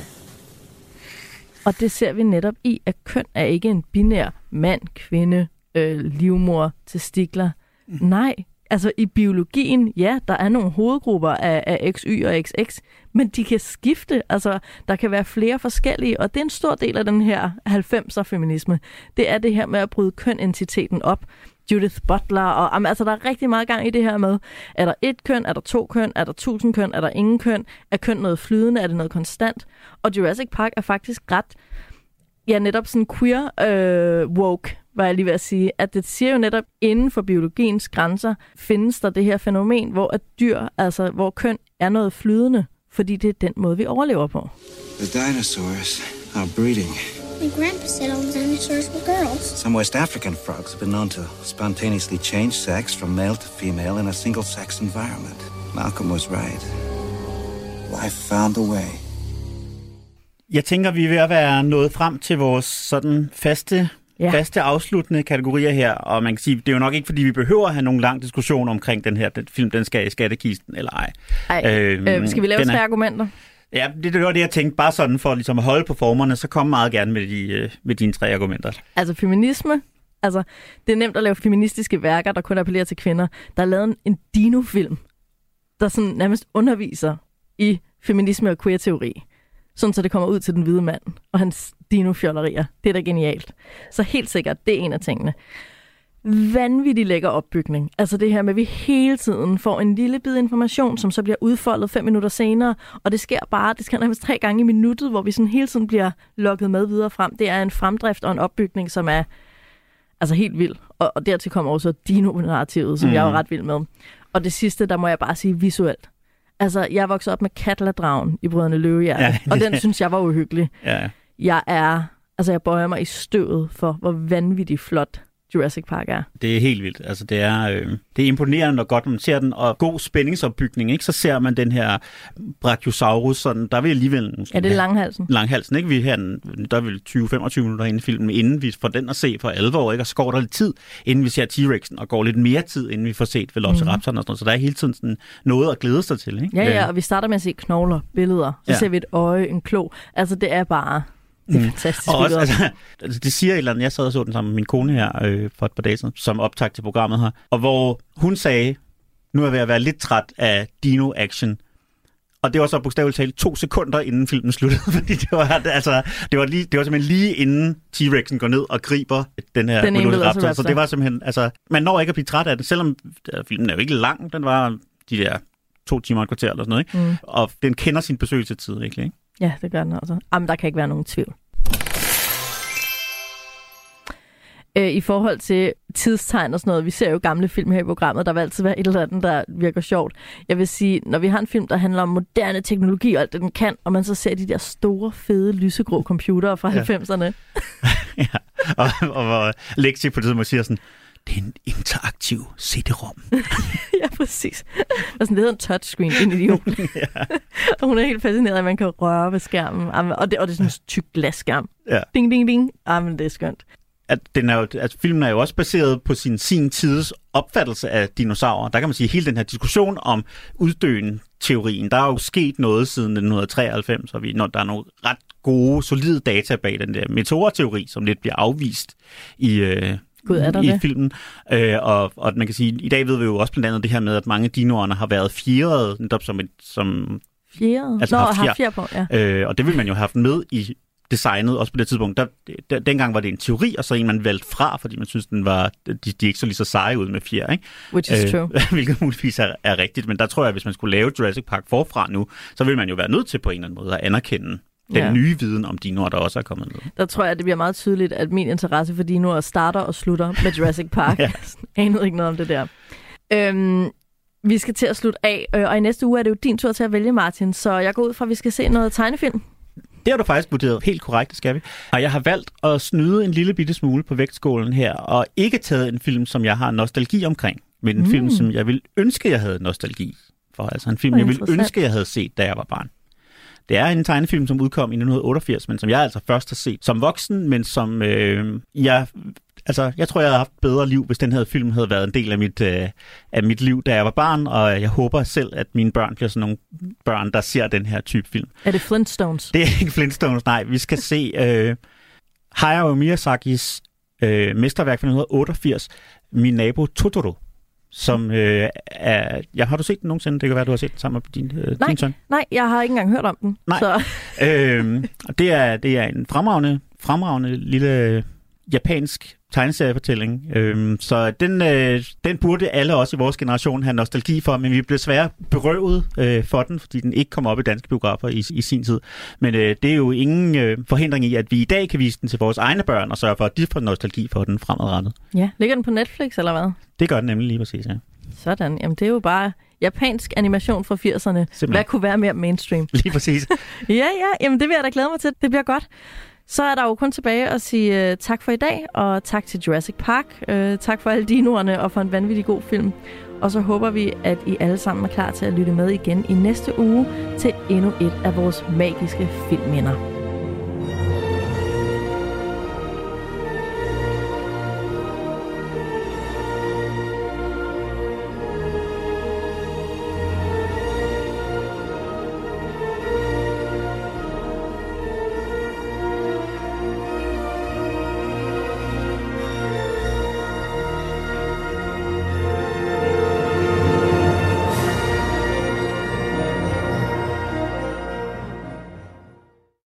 Og det ser vi netop i, at køn er ikke en binær mand, kvinde, øh, livmor, testikler. Mm. Nej, Altså i biologien, ja, der er nogle hovedgrupper af, af XY og XX, men de kan skifte. Altså, der kan være flere forskellige, og det er en stor del af den her 90'er feminisme. Det er det her med at bryde kønidentiteten op. Judith Butler, og jamen, altså, der er rigtig meget gang i det her med, er der et køn, er der to køn, er der tusind køn, er der ingen køn, er køn noget flydende, er det noget konstant? Og Jurassic Park er faktisk ret, ja, netop sådan queer øh, woke, var jeg lige ved at sige, at det siger jo netop, inden for biologiens grænser, findes der det her fænomen, hvor et dyr, altså hvor køn er noget flydende, fordi det er den måde, vi overlever på. The dinosaurs are breeding. My grandpa said all dinosaurs were girls. Some West African frogs have been known to spontaneously change sex from male to female in a single sex environment. Malcolm was right. Life found a way. Jeg tænker, vi er ved at være nået frem til vores sådan faste ja. faste afsluttende kategorier her, og man kan sige, det er jo nok ikke, fordi vi behøver at have nogen lang diskussion omkring den her den film, den skal i skattekisten eller ej. Ej, øhm, øh, skal vi lave tre er, argumenter? Ja, det, det var det, jeg tænkte. Bare sådan for ligesom at holde på formerne, så kom meget gerne med, de, øh, med dine tre argumenter. Altså feminisme. Altså, det er nemt at lave feministiske værker, der kun appellerer til kvinder. Der er lavet en, en dino-film, der sådan nærmest underviser i feminisme og queer-teori. Sådan så det kommer ud til den hvide mand og hans dino-fjollerier. Det er da genialt. Så helt sikkert, det er en af tingene vanvittig lækker opbygning. Altså det her med, at vi hele tiden får en lille bid information, som så bliver udfoldet fem minutter senere, og det sker bare, det sker nærmest tre gange i minuttet, hvor vi sådan hele tiden bliver lukket med videre frem. Det er en fremdrift og en opbygning, som er altså helt vild. Og, og dertil kommer også dino-narrativet, som mm. jeg er jo ret vild med. Og det sidste, der må jeg bare sige visuelt. Altså, jeg voksede op med Katla-dragen i Brødrene Løvehjerte, ja. og den synes jeg var uhyggelig. Ja. Jeg er, altså jeg bøjer mig i støvet for, hvor vanvittigt flot Jurassic Park er. Det er helt vildt. Altså, det, er, øh, det er imponerende, når godt man ser den, og god spændingsopbygning, ikke? så ser man den her Brachiosaurus, sådan, der vil alligevel... Ja, det er langhalsen. Langhalsen, ikke? Vi her, der er vel 20-25 minutter inde i filmen, inden vi får den at se for alvor, ikke? og så går der lidt tid, inden vi ser T-Rexen, og går lidt mere tid, inden vi får set Velociraptoren mm. og sådan noget. Så der er hele tiden sådan noget at glæde sig til. Ikke? Ja, ja, og vi starter med at se knogler, billeder, så ja. ser vi et øje, en klo. Altså, det er bare det er mm. fantastisk. Og også, altså, altså, det siger et eller andet, jeg sad og så den sammen med min kone her øh, for et par dage siden, som optag til programmet her, og hvor hun sagde, nu er jeg ved at være lidt træt af dino-action, og det var så bogstaveligt talt to sekunder inden filmen sluttede, (laughs) fordi det var, altså, det var, lige, det var simpelthen lige inden T-Rexen går ned og griber den her den Velociraptor. Så det var simpelthen, altså, man når ikke at blive træt af det, selvom der, filmen er jo ikke lang, den var de der to timer og et kvarter eller sådan noget, ikke? Mm. og den kender sin besøgelsestid virkelig. Ikke? Ja, det gør den også. Jamen, der kan ikke være nogen tvivl. Øh, I forhold til tidstegn og sådan noget, vi ser jo gamle film her i programmet, der vil altid være et eller andet, der virker sjovt. Jeg vil sige, når vi har en film, der handler om moderne teknologi og alt det, den kan, og man så ser de der store, fede, lysegrå computere fra ja. 90'erne. (laughs) ja, og, og hvor Lexi på det tidspunkt siger sådan, det er en interaktiv CD-ROM. (laughs) ja, præcis. Og sådan, det hedder en touchscreen, en idiot. (laughs) ja. (laughs) og hun er helt fascineret at man kan røre ved skærmen. Og det, og det er sådan en tyk glasskærm. Ja. Ding, ding, ding. Jamen, det er skønt. At, den er jo, at filmen er jo også baseret på sin, sin tids opfattelse af dinosaurer. Der kan man sige, at hele den her diskussion om uddøen teorien, der er jo sket noget siden 1993, og vi, når der er nogle ret gode, solide data bag den der meteorteori, som lidt bliver afvist i, øh, Gud, er der i det? filmen. Øh, og, og man kan sige, i dag ved vi jo også blandt andet det her med, at mange dinoerne har været fjerede, netop som et, som Fjerde? Altså Nå, har fjer. fjer på, ja. Øh, og det vil man jo have haft med i designet, også på det tidspunkt. Der, der, dengang var det en teori, og så en, man valgte fra, fordi man synes, den var, de, de ikke så lige så seje ud med fjer. Ikke? Which is øh, true. (laughs) Hvilket muligvis er, er rigtigt, men der tror jeg, at hvis man skulle lave Jurassic Park forfra nu, så vil man jo være nødt til på en eller anden måde at anerkende den ja. nye viden om dinoer, der også er kommet med. Der tror jeg, at det bliver meget tydeligt, at min interesse for dinoer starter og slutter med Jurassic Park. (laughs) ja. Jeg anede ikke noget om det der. Øhm, vi skal til at slutte af, øh, og i næste uge er det jo din tur til at vælge, Martin. Så jeg går ud fra, at vi skal se noget tegnefilm. Det har du faktisk vurderet helt korrekt, det skal vi. Og jeg har valgt at snyde en lille bitte smule på vægtskålen her, og ikke taget en film, som jeg har nostalgi omkring, men en mm. film, som jeg vil ønske, jeg havde nostalgi for. Altså en film, jeg vil ønske, jeg havde set, da jeg var barn. Det er en tegnefilm, som udkom i 1988, men som jeg altså først har set som voksen, men som øh, jeg altså, jeg tror, jeg havde haft bedre liv, hvis den her film havde været en del af mit, øh, af mit liv, da jeg var barn, og jeg håber selv, at mine børn bliver sådan nogle børn, der ser den her type film. Er det Flintstones? Det er ikke Flintstones, nej. Vi skal se øh, Hayao Miyazakis øh, mesterværk fra 1988, Min nabo Totoro, som øh, er... Ja, har du set den nogensinde? Det kan være, du har set den sammen med din, øh, Nej, din søn. nej, jeg har ikke engang hørt om den. Nej. Så, øhm, det, er, det er en fremragende, fremragende lille japansk tegneseriefortælling. Øhm, så den, øh, den burde alle også i vores generation have nostalgi for, men vi blev desværre berøvet øh, for den, fordi den ikke kom op i danske biografer i, i sin tid. Men øh, det er jo ingen øh, forhindring i, at vi i dag kan vise den til vores egne børn og sørge for, at de får nostalgi for den fremadrettet. ja, ligger den på Netflix, eller hvad? Det gør den nemlig lige præcis, ja. Sådan, jamen det er jo bare japansk animation fra 80'erne. Simpelthen. Hvad kunne være mere mainstream? Lige præcis. (laughs) Ja, ja, jamen det vil jeg da glæde mig til. Det bliver godt. Så er der jo kun tilbage at sige uh, tak for i dag, og tak til Jurassic Park. Uh, tak for alle dinoerne og for en vanvittig god film. Og så håber vi, at I alle sammen er klar til at lytte med igen i næste uge til endnu et af vores magiske filmminder.